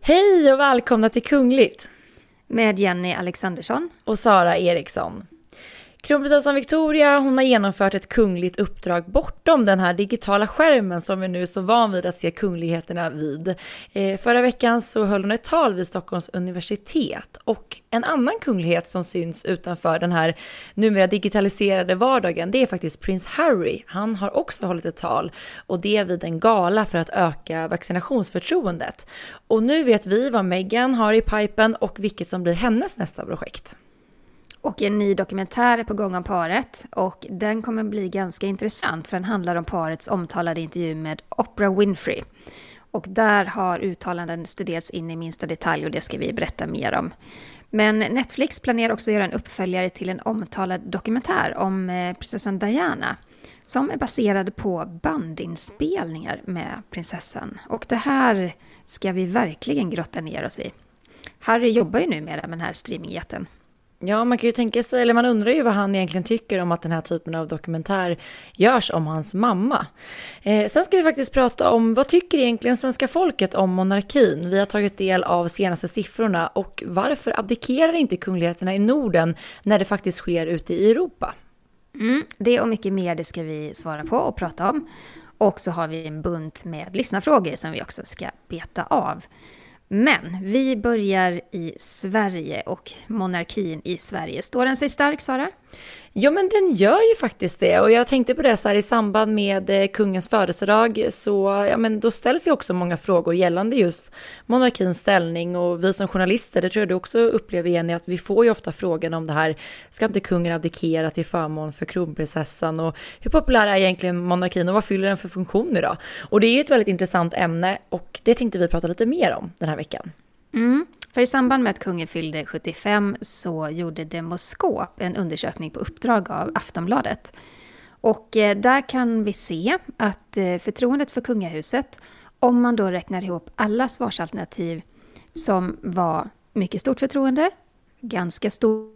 Hej och välkomna till Kungligt! Med Jenny Alexandersson. Och Sara Eriksson. Kronprinsessan Victoria hon har genomfört ett kungligt uppdrag bortom den här digitala skärmen som vi nu är så van vid att se kungligheterna vid. Eh, förra veckan så höll hon ett tal vid Stockholms universitet och en annan kunglighet som syns utanför den här numera digitaliserade vardagen det är faktiskt prins Harry. Han har också hållit ett tal och det vid en gala för att öka vaccinationsförtroendet. Och nu vet vi vad Meghan har i pipen och vilket som blir hennes nästa projekt. Och en ny dokumentär är på gång om paret och den kommer bli ganska intressant för den handlar om parets omtalade intervju med Oprah Winfrey. Och där har uttalanden studerats in i minsta detalj och det ska vi berätta mer om. Men Netflix planerar också att göra en uppföljare till en omtalad dokumentär om eh, prinsessan Diana som är baserad på bandinspelningar med prinsessan. Och det här ska vi verkligen grotta ner oss i. Harry jobbar ju numera med den här streamingjätten. Ja, man kan ju tänka sig, eller man undrar ju vad han egentligen tycker om att den här typen av dokumentär görs om hans mamma. Eh, sen ska vi faktiskt prata om vad tycker egentligen svenska folket om monarkin? Vi har tagit del av senaste siffrorna och varför abdikerar inte kungligheterna i Norden när det faktiskt sker ute i Europa? Mm, det och mycket mer det ska vi svara på och prata om. Och så har vi en bunt med lyssnarfrågor som vi också ska beta av. Men vi börjar i Sverige och monarkin i Sverige. Står den sig stark, Sara? Ja, men den gör ju faktiskt det. Och jag tänkte på det så här i samband med eh, kungens födelsedag, så ja, men då ställs ju också många frågor gällande just monarkins ställning. Och vi som journalister, det tror jag du också upplever Jenny, att vi får ju ofta frågan om det här, ska inte kungen abdikera till förmån för kronprinsessan? Och hur populär är egentligen monarkin och vad fyller den för funktion idag? Och det är ju ett väldigt intressant ämne och det tänkte vi prata lite mer om den här veckan. Mm. För i samband med att kungen fyllde 75 så gjorde Demoskop en undersökning på uppdrag av Aftonbladet. Och eh, där kan vi se att eh, förtroendet för kungahuset, om man då räknar ihop alla svarsalternativ som var mycket stort förtroende, ganska stort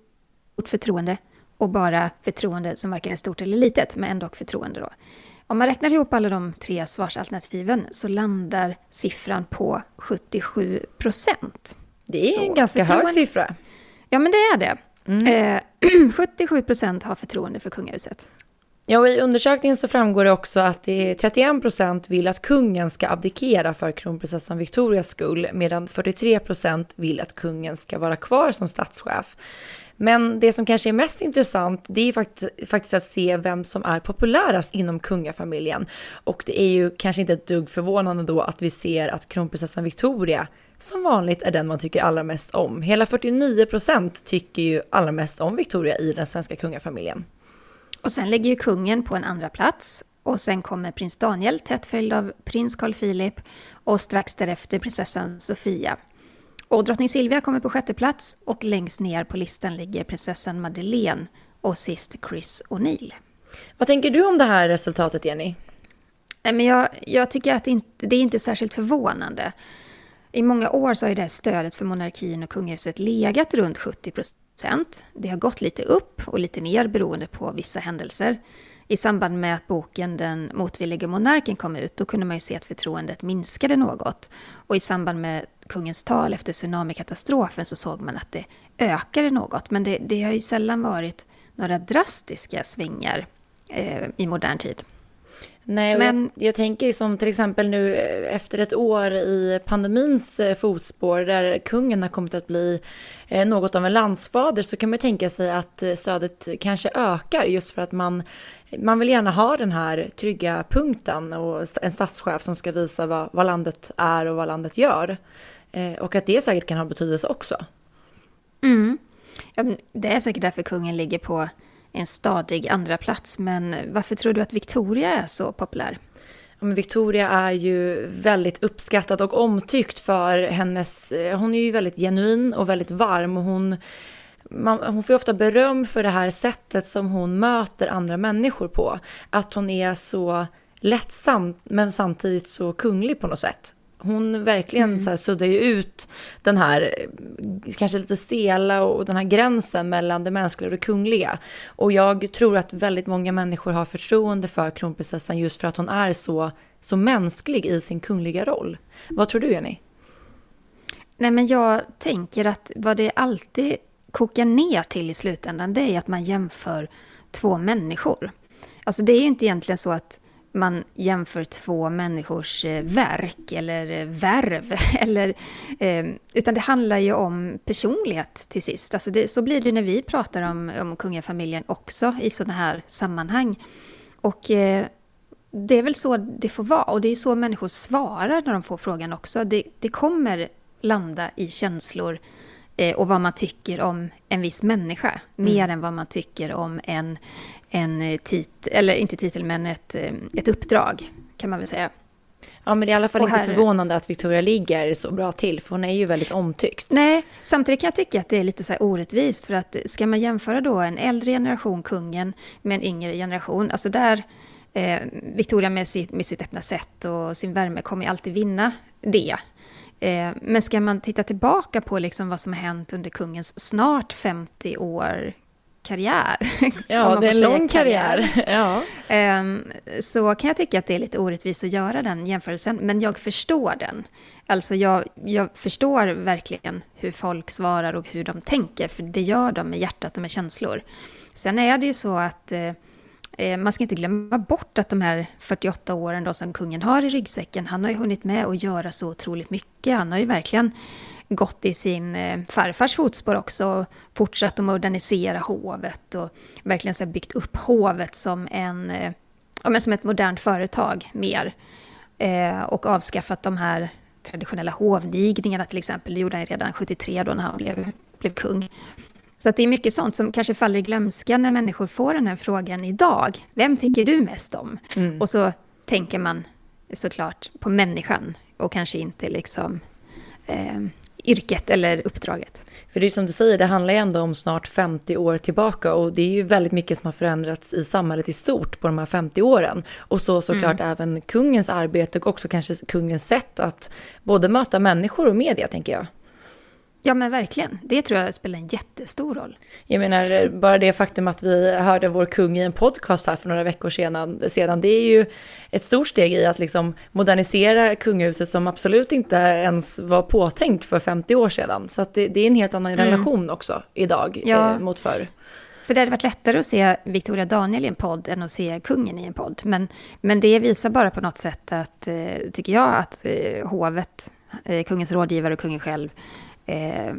förtroende och bara förtroende som varken är stort eller litet, men ändå förtroende då. Om man räknar ihop alla de tre svarsalternativen så landar siffran på 77 procent. Det är så, en ganska hög siffra. Ja, men det är det. Mm. Eh, 77 procent har förtroende för kungahuset. Ja, och i undersökningen så framgår det också att det är 31 procent vill att kungen ska abdikera för kronprinsessan Victorias skull, medan 43 procent vill att kungen ska vara kvar som statschef. Men det som kanske är mest intressant, det är faktiskt att se vem som är populärast inom kungafamiljen. Och det är ju kanske inte ett dugg förvånande då att vi ser att kronprinsessan Victoria som vanligt är den man tycker allra mest om. Hela 49 procent tycker ju allra mest om Victoria i den svenska kungafamiljen. Och sen lägger ju kungen på en andra plats och sen kommer prins Daniel tätt följd av prins Carl Philip och strax därefter prinsessan Sofia. Och drottning Silvia kommer på sjätte plats och längst ner på listan ligger prinsessan Madeleine och sist Chris O'Neill. Vad tänker du om det här resultatet, Jenny? Nej, men jag, jag tycker att det inte, det är inte särskilt förvånande. I många år så har ju det här stödet för monarkin och kungahuset legat runt 70 procent. Det har gått lite upp och lite ner beroende på vissa händelser. I samband med att boken Den motvillige monarken kom ut, då kunde man ju se att förtroendet minskade något. Och i samband med kungens tal efter tsunamikatastrofen så såg man att det ökade något. Men det, det har ju sällan varit några drastiska svingar eh, i modern tid. Nej, Men... jag, jag, tänker som till exempel nu eh, efter ett år i pandemins eh, fotspår där kungen har kommit att bli eh, något av en landsfader så kan man tänka sig att stödet kanske ökar just för att man, man vill gärna ha den här trygga punkten och en statschef som ska visa vad, vad landet är och vad landet gör. Och att det säkert kan ha betydelse också. Mm. Det är säkert därför kungen ligger på en stadig andra plats. Men varför tror du att Victoria är så populär? Men Victoria är ju väldigt uppskattad och omtyckt för hennes, eh, hon är ju väldigt genuin och väldigt varm och hon, man, hon får ju ofta beröm för det här sättet som hon möter andra människor på. Att hon är så lättsam men samtidigt så kunglig på något sätt. Hon verkligen mm. så här, suddar ju ut den här kanske lite stela och den här gränsen mellan det mänskliga och det kungliga. Och jag tror att väldigt många människor har förtroende för kronprinsessan just för att hon är så, så mänsklig i sin kungliga roll. Vad tror du Jenny? Nej men jag tänker att vad det alltid kokar ner till i slutändan det är att man jämför två människor. Alltså det är ju inte egentligen så att man jämför två människors eh, verk eller eh, värv. Eller, eh, utan det handlar ju om personlighet till sist. Alltså det, så blir det när vi pratar om, om kungafamiljen också i sådana här sammanhang. Och det är väl så det får vara. Och det är så människor svarar när de får frågan också. Det, det kommer landa i känslor och vad man tycker om en viss människa. Mm. Mer än vad man tycker om en, en titel, eller inte titel, men ett, eh, ett uppdrag kan man väl säga. Ja, men det är i alla fall inte förvånande att Victoria ligger så bra till, för hon är ju väldigt omtyckt. Nej, samtidigt kan jag tycka att det är lite så här orättvist, för att ska man jämföra då en äldre generation, kungen, med en yngre generation, alltså där eh, Victoria med sitt, med sitt öppna sätt och sin värme kommer alltid vinna det. Eh, men ska man titta tillbaka på liksom vad som har hänt under kungens snart 50 år karriär. Ja, det är en lång karriär. karriär. Ja. Um, så kan jag tycka att det är lite orättvist att göra den jämförelsen, men jag förstår den. Alltså jag, jag förstår verkligen hur folk svarar och hur de tänker, för det gör de med hjärtat och med känslor. Sen är det ju så att uh, man ska inte glömma bort att de här 48 åren då som kungen har i ryggsäcken, han har ju hunnit med att göra så otroligt mycket. Han har ju verkligen gått i sin eh, farfars fotspår också och fortsatt att modernisera hovet och verkligen så byggt upp hovet som, en, eh, ja, men som ett modernt företag mer. Eh, och avskaffat de här traditionella hovnigningarna till exempel. Det gjorde han redan 73 då när han blev, blev kung. Så att det är mycket sånt som kanske faller i glömska när människor får den här frågan idag. Vem tycker du mest om? Mm. Och så tänker man såklart på människan och kanske inte liksom eh, yrket eller uppdraget. För det är som du säger, det handlar ju ändå om snart 50 år tillbaka och det är ju väldigt mycket som har förändrats i samhället i stort på de här 50 åren. Och så såklart mm. även kungens arbete och också kanske kungens sätt att både möta människor och media tänker jag. Ja men verkligen, det tror jag spelar en jättestor roll. Jag menar, bara det faktum att vi hörde vår kung i en podcast här för några veckor sedan, sedan det är ju ett stort steg i att liksom modernisera kungahuset som absolut inte ens var påtänkt för 50 år sedan. Så det, det är en helt annan mm. relation också idag ja. eh, mot förr. För det hade varit lättare att se Victoria Daniel i en podd än att se kungen i en podd. Men, men det visar bara på något sätt att, eh, tycker jag, att eh, hovet, eh, kungens rådgivare och kungen själv eh,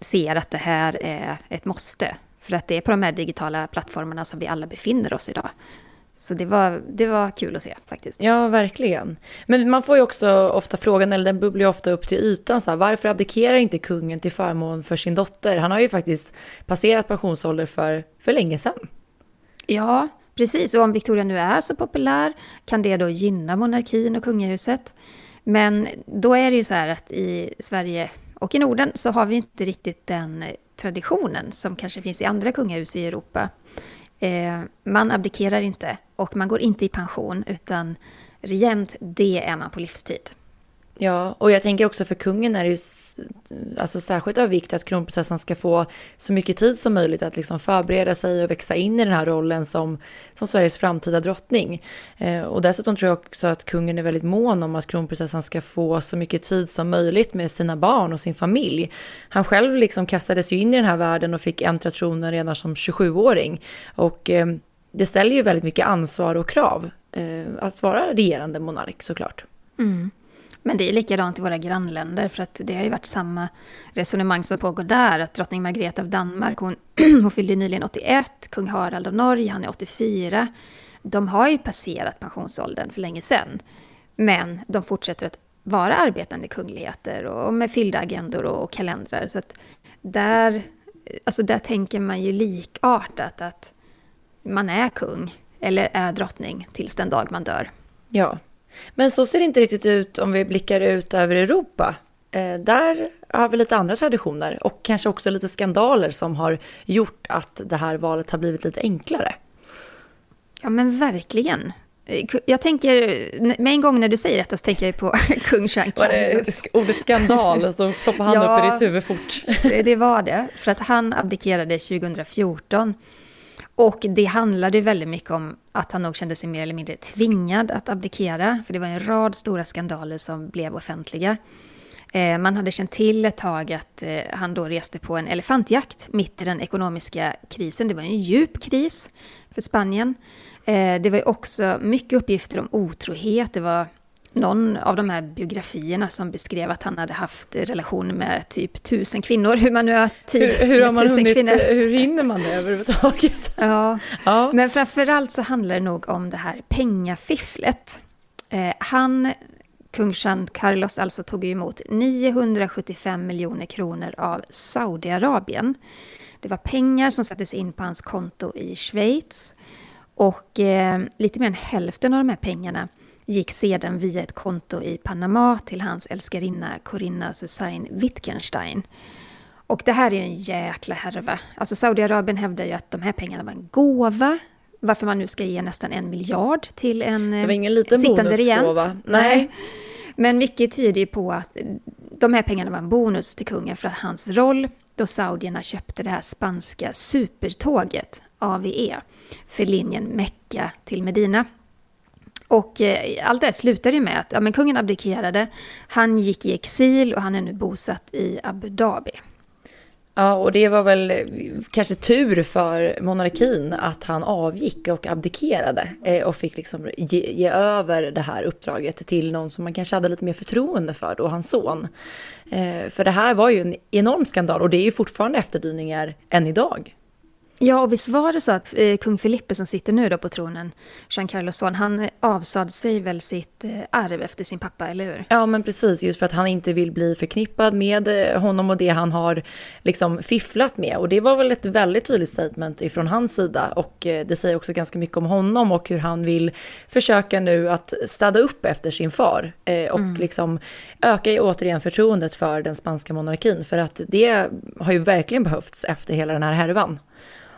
ser att det här är ett måste. För att det är på de här digitala plattformarna som vi alla befinner oss idag. Så det var, det var kul att se faktiskt. Ja, verkligen. Men man får ju också ofta frågan, eller den bubblar ju ofta upp till ytan, så här, varför abdikerar inte kungen till förmån för sin dotter? Han har ju faktiskt passerat pensionsålder för, för länge sedan. Ja, precis. Och om Victoria nu är så populär, kan det då gynna monarkin och kungahuset? Men då är det ju så här att i Sverige och i Norden så har vi inte riktigt den eh, traditionen som kanske finns i andra kungahus i Europa. Eh, man abdikerar inte och man går inte i pension utan jämt det är man på livstid. Ja, och jag tänker också för kungen är det ju alltså särskilt av vikt att kronprinsessan ska få så mycket tid som möjligt att liksom förbereda sig och växa in i den här rollen som, som Sveriges framtida drottning. Eh, och dessutom tror jag också att kungen är väldigt mån om att kronprinsessan ska få så mycket tid som möjligt med sina barn och sin familj. Han själv liksom kastades ju in i den här världen och fick äntra tronen redan som 27-åring. Och eh, det ställer ju väldigt mycket ansvar och krav eh, att vara regerande monark såklart. Mm. Men det är likadant i våra grannländer, för att det har ju varit samma resonemang som pågår där, att drottning Margrethe av Danmark, hon, hon fyllde nyligen 81, kung Harald av Norge, han är 84. De har ju passerat pensionsåldern för länge sedan, men de fortsätter att vara arbetande kungligheter och med fyllda agendor och kalendrar. Så att där, alltså där tänker man ju likartat att man är kung eller är drottning tills den dag man dör. Ja, men så ser det inte riktigt ut om vi blickar ut över Europa. Eh, där har vi lite andra traditioner och kanske också lite skandaler som har gjort att det här valet har blivit lite enklare. Ja men verkligen. Eh, jag tänker, med en gång när du säger detta så tänker jag på kung Carlos. Var det ordet skandal, så ploppar han ja, upp i ditt huvud fort. det var det, för att han abdikerade 2014. Och det handlade väldigt mycket om att han nog kände sig mer eller mindre tvingad att abdikera, för det var en rad stora skandaler som blev offentliga. Eh, man hade känt till ett tag att eh, han då reste på en elefantjakt mitt i den ekonomiska krisen. Det var en djup kris för Spanien. Eh, det var också mycket uppgifter om otrohet. Det var någon av de här biografierna som beskrev att han hade haft relationer med typ tusen kvinnor, hur man nu har tid hur, hur har man hunnit, kvinnor. Hur hinner man det överhuvudtaget? Ja, ja. men framförallt så handlar det nog om det här pengafifflet. Eh, han, kung Jean Carlos, alltså tog emot 975 miljoner kronor av Saudiarabien. Det var pengar som sattes in på hans konto i Schweiz. Och eh, lite mer än hälften av de här pengarna gick sedan via ett konto i Panama till hans älskarinna Corinna Susanne Wittgenstein. Och det här är ju en jäkla härva. Alltså Saudiarabien hävdar ju att de här pengarna var en gåva. Varför man nu ska ge nästan en miljard till en liten sittande regent. Nej. Nej. Men mycket tyder ju på att de här pengarna var en bonus till kungen för att hans roll då saudierna köpte det här spanska supertåget, AVE, för linjen Mecka till Medina. Och eh, allt det här slutade ju med att ja, men kungen abdikerade, han gick i exil och han är nu bosatt i Abu Dhabi. Ja, och det var väl eh, kanske tur för monarkin att han avgick och abdikerade eh, och fick liksom ge, ge, över det här uppdraget till någon som man kanske hade lite mer förtroende för då, hans son. Eh, för det här var ju en enorm skandal och det är ju fortfarande efterdyningar än idag. Ja, och visst var det så att eh, kung Filippe som sitter nu då på tronen, Jean Carlos son, han avsade sig väl sitt eh, arv efter sin pappa, eller hur? Ja, men precis, just för att han inte vill bli förknippad med eh, honom och det han har liksom fifflat med. Och det var väl ett väldigt tydligt statement ifrån hans sida och eh, det säger också ganska mycket om honom och hur han vill försöka nu att städa upp efter sin far eh, och mm. liksom öka återigen förtroendet för den spanska monarkin för att det har ju verkligen behövts efter hela den här härvan.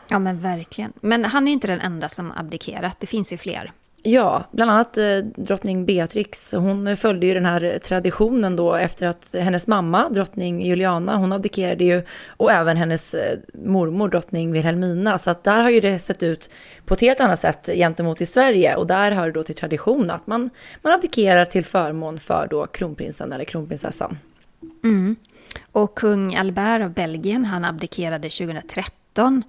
Ja men verkligen. Men han är inte den enda som abdikerat, det finns ju fler. Ja, bland annat eh, drottning Beatrix. Hon följde ju den här traditionen då efter att hennes mamma, drottning Juliana, hon abdikerade ju och även hennes eh, mormor, drottning Wilhelmina. Så att där har ju det sett ut på ett helt annat sätt gentemot i Sverige och där hör det då till tradition att man, man abdikerar till förmån för då kronprinsen eller kronprinsessan. Mm. Och kung Albert av Belgien, han abdikerade 2013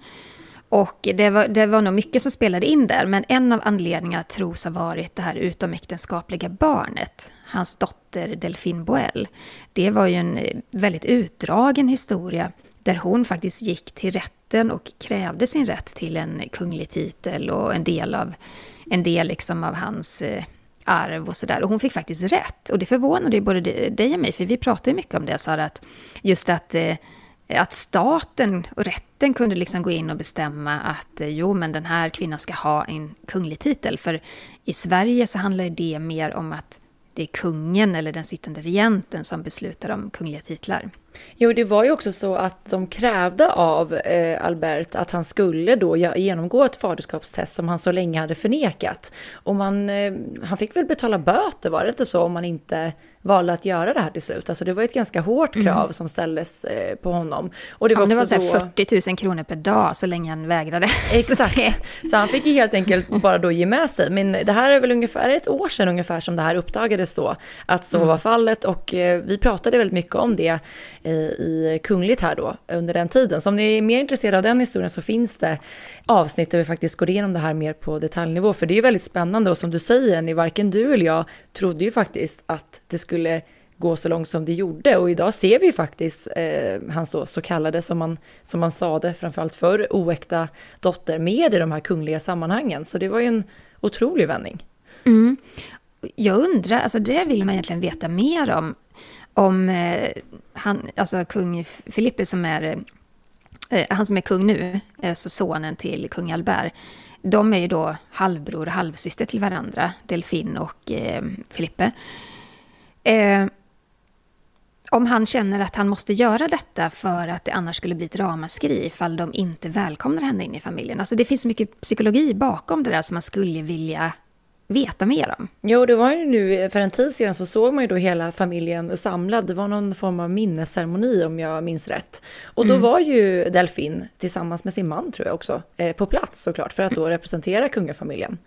och det var, det var nog mycket som spelade in där, men en av anledningarna tros ha varit det här utomäktenskapliga barnet, hans dotter Delphine Boel. Det var ju en eh, väldigt utdragen historia där hon faktiskt gick till rätten och krävde sin rätt till en kunglig titel och en del av, en del liksom av hans eh, arv och sådär. Och hon fick faktiskt rätt. Och det förvånade ju både dig och mig, för vi pratade ju mycket om det, Sara, att just att eh, att staten och rätten kunde liksom gå in och bestämma att eh, jo, men den här kvinnan ska ha en kunglig titel. För i Sverige så handlar det mer om att det är kungen eller den sittande regenten som beslutar om kungliga titlar. Jo, det var ju också så att de krävde av eh, Albert att han skulle då genomgå ett faderskapstest som han så länge hade förnekat. Och man, eh, han fick väl betala böter, var det inte så, om man inte valde att göra det här till slut. Alltså det var ett ganska hårt mm. krav mm. som ställdes eh, på honom. Och det var, ja, det var så då... 40 000 kronor per dag så länge han vägrade. Exakt. så han fick ju helt enkelt bara då ge med sig. Men det här är väl ungefär ett år sedan ungefär som det här uppdagades då, att så mm. var fallet. Och eh, vi pratade väldigt mycket om det eh, i Kungligt här då under den tiden. Så om ni är mer intresserade av den historien så finns det avsnitt där vi faktiskt går igenom det här mer på detaljnivå. För det är ju väldigt spännande och som du säger, ni varken du eller jag trodde ju faktiskt att det skulle gå så långt som det gjorde. Och idag ser vi ju faktiskt eh, hans då så kallade, som man, som man sa det, framförallt för oäkta dotter med i de här kungliga sammanhangen. Så det var ju en otrolig vändning. Mm. Jag undrar, alltså det vill man egentligen veta mer om, om eh, han, alltså kung Filippe som är, eh, Eh, han som är kung nu, alltså sonen till kung Albert, de är ju då halvbror och halvsyster till varandra, Delfin och eh, Filippe. Eh, om han känner att han måste göra detta för att det annars skulle bli ett ramaskri ifall de inte välkomnar henne in i familjen. Alltså det finns så mycket psykologi bakom det där som man skulle vilja veta mer om. Jo, det var ju nu för en tid sedan så såg man ju då hela familjen samlad. Det var någon form av minnesceremoni om jag minns rätt. Och då mm. var ju Delfin tillsammans med sin man tror jag också eh, på plats såklart för att då representera kungafamiljen.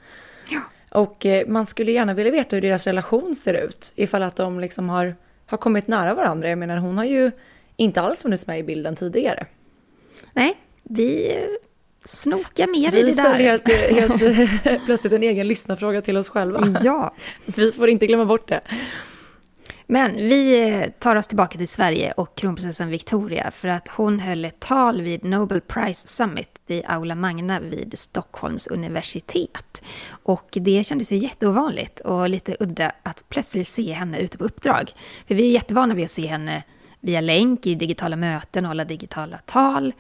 Ja. Och eh, man skulle gärna vilja veta hur deras relation ser ut. Ifall att de liksom har, har kommit nära varandra. Jag menar hon har ju inte alls funnits med i bilden tidigare. Nej, vi snoka mer vi i det där. Vi helt, helt plötsligt en egen lyssnarfråga till oss själva. Ja. Vi får inte glömma bort det. Men vi tar oss tillbaka till Sverige och kronprinsessan Victoria för att hon höll ett tal vid Nobel Prize Summit i Aula Magna vid Stockholms universitet. Och det kändes ju jätteovanligt och lite udda att plötsligt se henne ute på uppdrag. För vi är jättevana vid att se henne via länk i digitala möten och hålla digitala tal.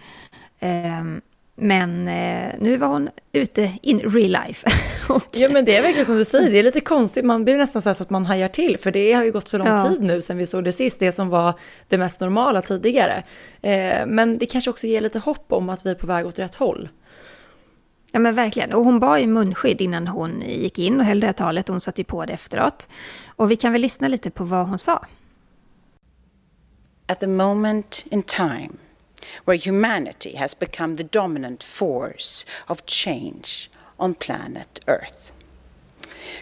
Ehm, men eh, nu var hon ute in real life. och... Ja men det är verkligen som du säger, det är lite konstigt, man blir nästan så att man hajar till, för det har ju gått så lång ja. tid nu sedan vi såg det sist, det som var det mest normala tidigare. Eh, men det kanske också ger lite hopp om att vi är på väg åt rätt håll. Ja men verkligen, och hon bar ju munskydd innan hon gick in och höll det här talet, hon satte ju på det efteråt. Och vi kan väl lyssna lite på vad hon sa. At the moment in time where humanity has become the dominant force of change on planet Earth,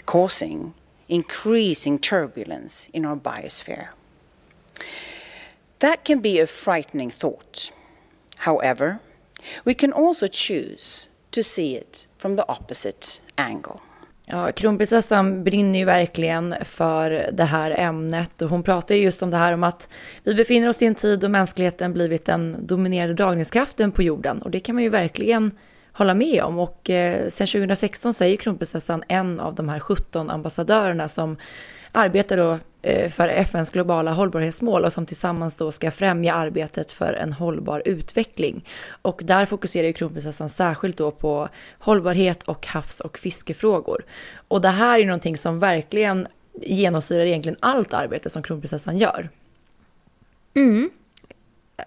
causing increasing turbulence in our biosphere. That can be a frightening thought. However, we can also choose to see it from the opposite angle. Ja, kronprinsessan brinner ju verkligen för det här ämnet och hon pratar ju just om det här om att vi befinner oss i en tid då mänskligheten blivit den dominerande dragningskraften på jorden och det kan man ju verkligen hålla med om och eh, sen 2016 så är ju kronprinsessan en av de här 17 ambassadörerna som arbetar då Eh, för FNs globala hållbarhetsmål och som tillsammans då ska främja arbetet för en hållbar utveckling. Och där fokuserar ju kronprinsessan särskilt då på hållbarhet och havs och fiskefrågor. Och det här är någonting som verkligen genomsyrar egentligen allt arbete som kronprinsessan gör. Mm.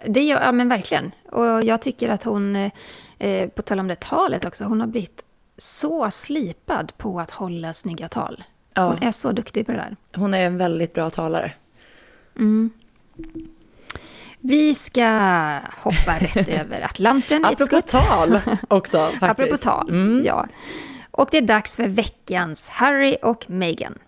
Det gör, ja men verkligen. Och jag tycker att hon, eh, på tal om det talet också, hon har blivit så slipad på att hålla snygga tal. Ja. Hon är så duktig på det där. Hon är en väldigt bra talare. Mm. Vi ska hoppa rätt över Atlanten. Apropå tal också faktiskt. Apropå tal, mm. ja. Och det är dags för veckans Harry och Meghan.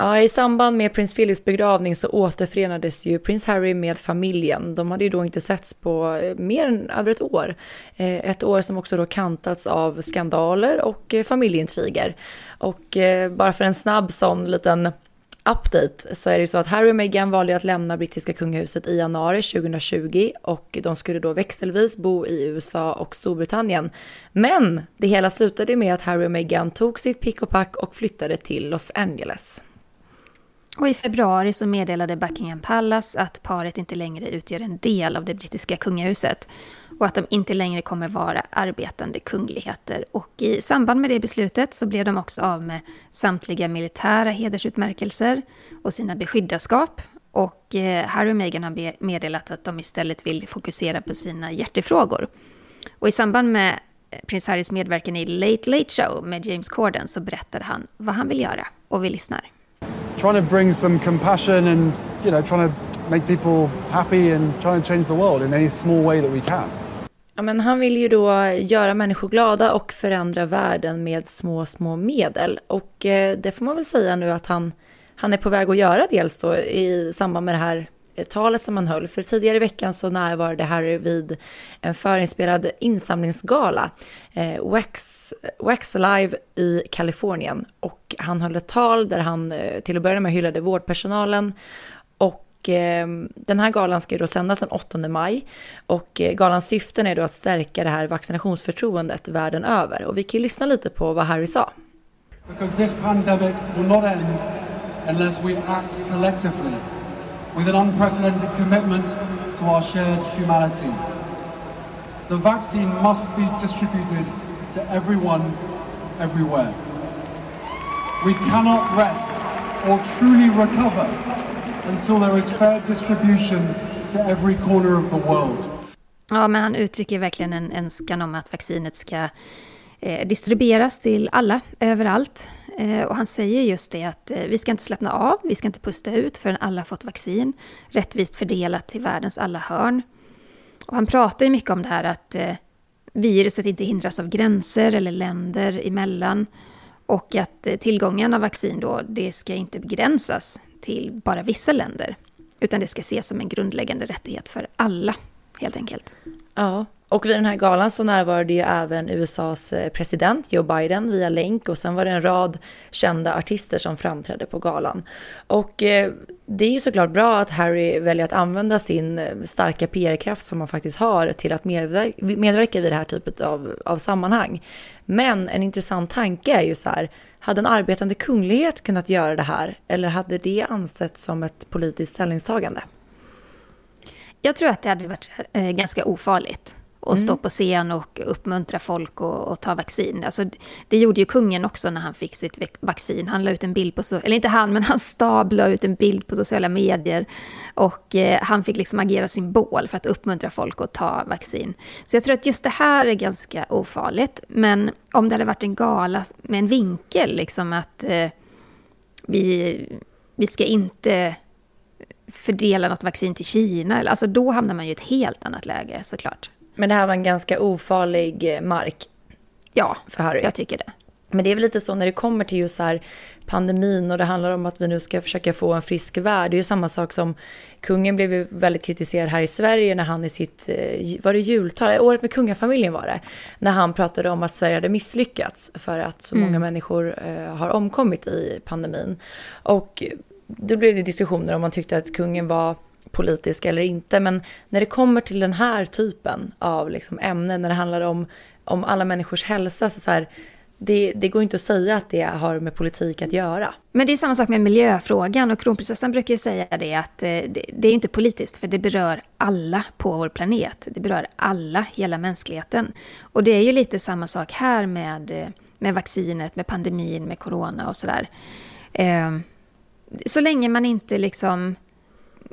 Ja, I samband med prins Philips begravning så återförenades ju prins Harry med familjen. De hade ju då inte setts på eh, mer än över ett år. Eh, ett år som också då kantats av skandaler och eh, familjeintriger. Och bara för en snabb sån liten update så är det ju så att Harry och Meghan valde att lämna brittiska kungahuset i januari 2020 och de skulle då växelvis bo i USA och Storbritannien. Men det hela slutade med att Harry och Meghan tog sitt pick och pack och flyttade till Los Angeles. Och i februari så meddelade Buckingham Palace att paret inte längre utgör en del av det brittiska kungahuset och att de inte längre kommer vara arbetande kungligheter. Och i samband med det beslutet så blev de också av med samtliga militära hedersutmärkelser och sina beskyddarskap. Och eh, Harry och Meghan har meddelat att de istället vill fokusera på sina hjärtefrågor. Och i samband med eh, prins Harrys medverkan i Late Late Show med James Corden så berättade han vad han vill göra. Och vi lyssnar trying to bring some compassion and you know trying to make people happy and trying to change the world in any small way that we can. Ja, men han vill ju då göra människor glada och förändra världen med små, små medel. Och eh, det får man väl säga nu att han, han är på väg att göra dels då i samband med det här talet som han höll. För tidigare i veckan så närvarade Harry vid en förinspelad insamlingsgala, eh, Wax, Wax Live i Kalifornien. Och han höll ett tal där han eh, till att börja med hyllade vårdpersonalen och eh, den här galan ska ju då sändas den 8 maj och eh, galans syften är då att stärka det här vaccinationsförtroendet världen över. Och vi kan ju lyssna lite på vad Harry sa. Because this pandemic will not end unless we act collectively with an unprecedented commitment to our shared humanity. The vaccine must be distributed to everyone, everywhere. We cannot rest or truly recover until there is fair distribution to every corner of the world. Ja, men han uttrycker verkligen en önskan om att vaccinet ska eh, distribueras till alla, överallt. Eh, och han säger just det att eh, vi ska inte slappna av, vi ska inte pusta ut förrän alla fått vaccin, rättvist fördelat till världens alla hörn. Och han pratar ju mycket om det här att eh, viruset inte hindras av gränser eller länder emellan. Och att tillgången av vaccin då, det ska inte begränsas till bara vissa länder. Utan det ska ses som en grundläggande rättighet för alla, helt enkelt. Ja, och vid den här galan så närvarade ju även USAs eh, president Joe Biden via länk och sen var det en rad kända artister som framträdde på galan. Och eh, det är ju såklart bra att Harry väljer att använda sin eh, starka PR-kraft som han faktiskt har till att medverka, medverka vid det här typet av, av sammanhang. Men en intressant tanke är ju så här, hade en arbetande kunglighet kunnat göra det här eller hade det ansetts som ett politiskt ställningstagande? Jag tror att det hade varit eh, ganska ofarligt att mm. stå på scen och uppmuntra folk att ta vaccin. Alltså, det gjorde ju kungen också när han fick sitt vaccin. Han la ut en bild på, eller inte han, men hans stab la ut en bild på sociala medier. Och eh, han fick liksom agera symbol för att uppmuntra folk att ta vaccin. Så jag tror att just det här är ganska ofarligt. Men om det hade varit en gala med en vinkel, liksom att eh, vi, vi ska inte fördela något vaccin till Kina. Alltså då hamnar man ju i ett helt annat läge såklart. Men det här var en ganska ofarlig eh, mark. Ja, för Harry. jag tycker det. Men det är väl lite så när det kommer till just här pandemin och det handlar om att vi nu ska försöka få en frisk värld. Det är ju samma sak som kungen blev väldigt kritiserad här i Sverige när han i sitt, eh, var det jultal, året med kungafamiljen var det, när han pratade om att Sverige hade misslyckats för att så mm. många människor eh, har omkommit i pandemin. Och då blev det diskussioner om man tyckte att kungen var politisk eller inte. Men när det kommer till den här typen av liksom ämnen, när det handlar om, om alla människors hälsa, så, så här, det, det, går inte att säga att det har med politik att göra. Men det är samma sak med miljöfrågan och kronprinsessan brukar ju säga det att eh, det, det är inte politiskt för det berör alla på vår planet. Det berör alla, hela mänskligheten. Och det är ju lite samma sak här med, eh, med vaccinet, med pandemin, med corona och sådär. Ehm, så länge man inte liksom,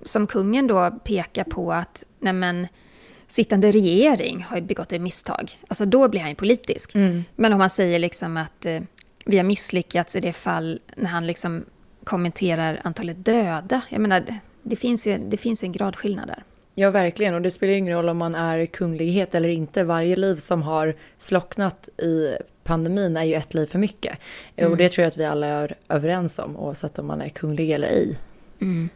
som kungen då pekar på att nej men, sittande regering har begått ett misstag, alltså då blir han ju politisk. Mm. Men om man säger liksom att eh, vi har misslyckats i det fall när han liksom kommenterar antalet döda, jag menar, det finns ju det finns en gradskillnad där. Ja, verkligen. Och det spelar ingen roll om man är kunglighet eller inte. Varje liv som har slocknat i pandemin är ju ett liv för mycket. Mm. Och det tror jag att vi alla är överens om, oavsett om man är kunglig eller ej. Mm.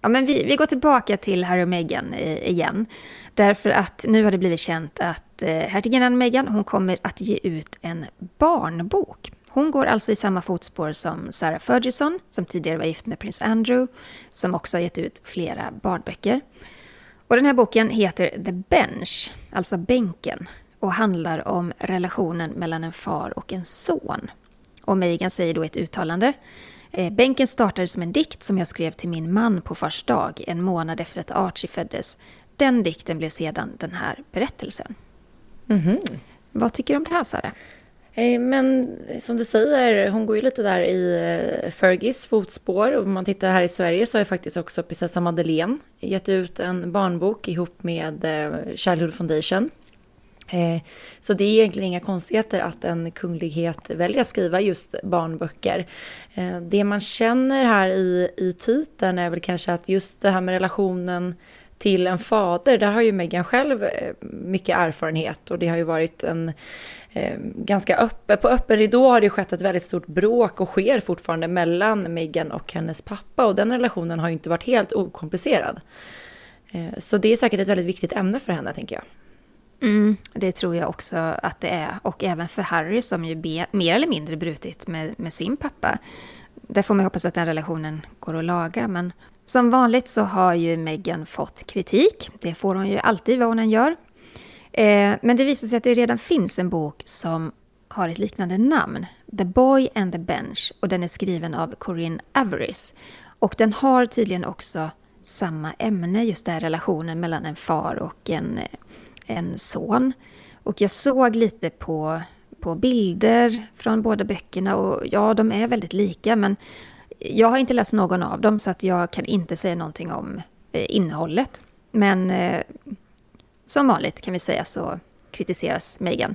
Ja, men vi, vi går tillbaka till Harry och Meghan eh, igen. Därför att nu har det blivit känt att eh, hertiginnan Meghan hon kommer att ge ut en barnbok. Hon går alltså i samma fotspår som Sarah Ferguson, som tidigare var gift med prins Andrew, som också har gett ut flera barnböcker. Och den här boken heter The Bench, alltså bänken, och handlar om relationen mellan en far och en son. Och Megan säger då ett uttalande eh, Bänken startade som en dikt som jag skrev till min man på fars dag, en månad efter att Archie föddes. Den dikten blev sedan den här berättelsen. Mm -hmm. Vad tycker du om det här, Sara? Eh, men som du säger, hon går ju lite där i eh, Fergis fotspår. Om man tittar här i Sverige så har ju faktiskt också prinsessa Madeleine gett ut en barnbok ihop med Childhood Foundation. Eh, så det är egentligen inga konstigheter att en kunglighet väljer att skriva just barnböcker. Eh, det man känner här i, i titeln är väl kanske att just det här med relationen till en fader, där har ju Meghan själv eh, mycket erfarenhet och det har ju varit en eh, ganska öppen, på öppen ridå har det skett ett väldigt stort bråk och sker fortfarande mellan Meghan och hennes pappa och den relationen har ju inte varit helt okomplicerad. Eh, så det är säkert ett väldigt viktigt ämne för henne tänker jag. Mm, det tror jag också att det är. Och även för Harry som ju be, mer eller mindre brutit med, med sin pappa. Där får man hoppas att den relationen går att laga. Men som vanligt så har ju Meghan fått kritik. Det får hon ju alltid vad hon än gör. Eh, men det visar sig att det redan finns en bok som har ett liknande namn. The Boy and the Bench. Och den är skriven av Corinne Averis. Och den har tydligen också samma ämne, just den här relationen mellan en far och en eh, en son. Och jag såg lite på, på bilder från båda böckerna och ja, de är väldigt lika men jag har inte läst någon av dem så att jag kan inte säga någonting om eh, innehållet. Men eh, som vanligt kan vi säga så kritiseras Meghan.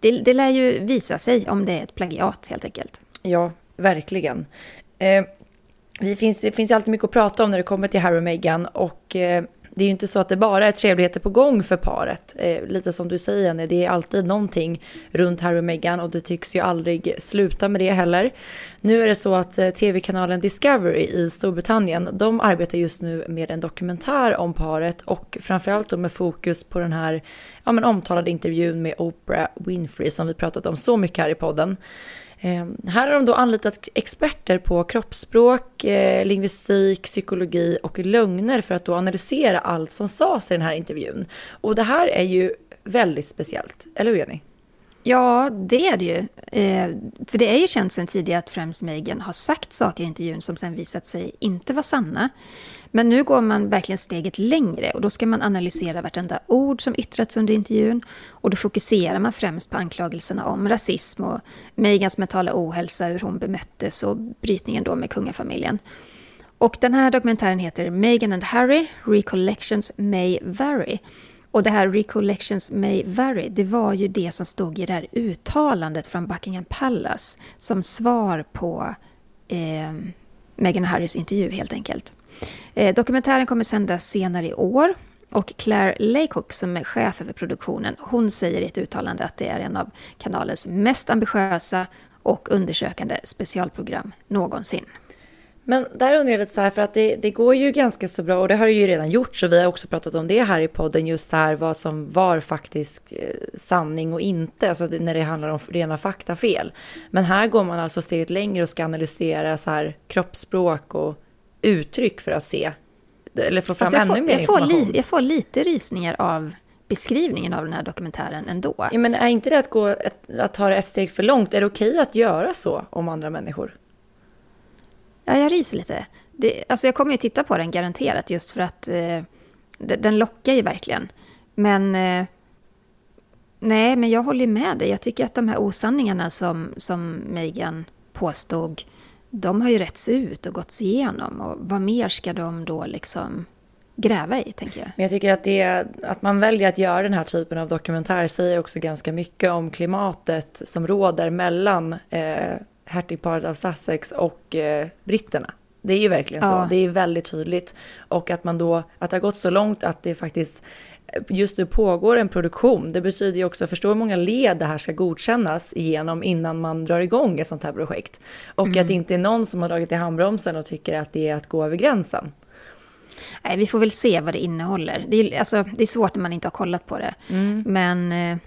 Det, det lär ju visa sig om det är ett plagiat helt enkelt. Ja, verkligen. Eh, det, finns, det finns ju alltid mycket att prata om när det kommer till Harry och Meghan och eh, det är ju inte så att det bara är trevligheter på gång för paret. Eh, lite som du säger, Jenny, det är alltid någonting runt Harry och Meghan och det tycks ju aldrig sluta med det heller. Nu är det så att eh, tv-kanalen Discovery i Storbritannien, de arbetar just nu med en dokumentär om paret och framförallt då med fokus på den här ja, men omtalade intervjun med Oprah Winfrey som vi pratat om så mycket här i podden. Eh, här har de då anlitat experter på kroppsspråk, eh, lingvistik, psykologi och lögner för att då analysera allt som sades i den här intervjun. Och det här är ju väldigt speciellt, eller hur Jenny? Ja, det är det ju. Eh, för det är ju känt sedan tidigare att främst Meghan har sagt saker i intervjun som sen visat sig inte vara sanna. Men nu går man verkligen steget längre och då ska man analysera vartenda ord som yttrats under intervjun och då fokuserar man främst på anklagelserna om rasism och Megans mentala ohälsa, hur hon bemöttes och brytningen då med kungafamiljen. Och den här dokumentären heter Meghan and Harry, Recollections May Vary. Och det här Recollections May Vary, det var ju det som stod i det här uttalandet från Buckingham Palace som svar på eh, Meghan och Harrys intervju helt enkelt. Eh, dokumentären kommer sändas senare i år och Claire Laycock som är chef över produktionen, hon säger i ett uttalande att det är en av kanalens mest ambitiösa och undersökande specialprogram någonsin. Men där undrar jag lite så här, för att det, det, går ju ganska så bra och det har det ju redan gjort, så vi har också pratat om det här i podden, just det här vad som var faktisk eh, sanning och inte, alltså när det handlar om rena faktafel. Men här går man alltså steget längre och ska analysera så här kroppsspråk och uttryck för att se, eller få fram alltså ännu får, mer jag information. Får li, jag får lite rysningar av beskrivningen av den här dokumentären ändå. Ja, men är inte det att, gå ett, att ta det ett steg för långt? Är det okej att göra så om andra människor? Ja, jag ryser lite. Det, alltså jag kommer ju titta på den garanterat just för att eh, den lockar ju verkligen. Men eh, nej, men jag håller med dig. Jag tycker att de här osanningarna som, som Megan påstod de har ju rätts ut och gåtts igenom. Och vad mer ska de då liksom gräva i, tänker jag. Men jag tycker att, det, att man väljer att göra den här typen av dokumentär säger också ganska mycket om klimatet som råder mellan eh, hertigparet av Sussex och eh, britterna. Det är ju verkligen så, det är väldigt tydligt. Och att man då, att det har gått så långt att det faktiskt just nu pågår en produktion. Det betyder ju också, förstå hur många led det här ska godkännas igenom innan man drar igång ett sånt här projekt. Och mm. att det inte är någon som har dragit i handbromsen och tycker att det är att gå över gränsen. Nej, vi får väl se vad det innehåller. Det är, alltså, det är svårt när man inte har kollat på det. Mm. Men eh,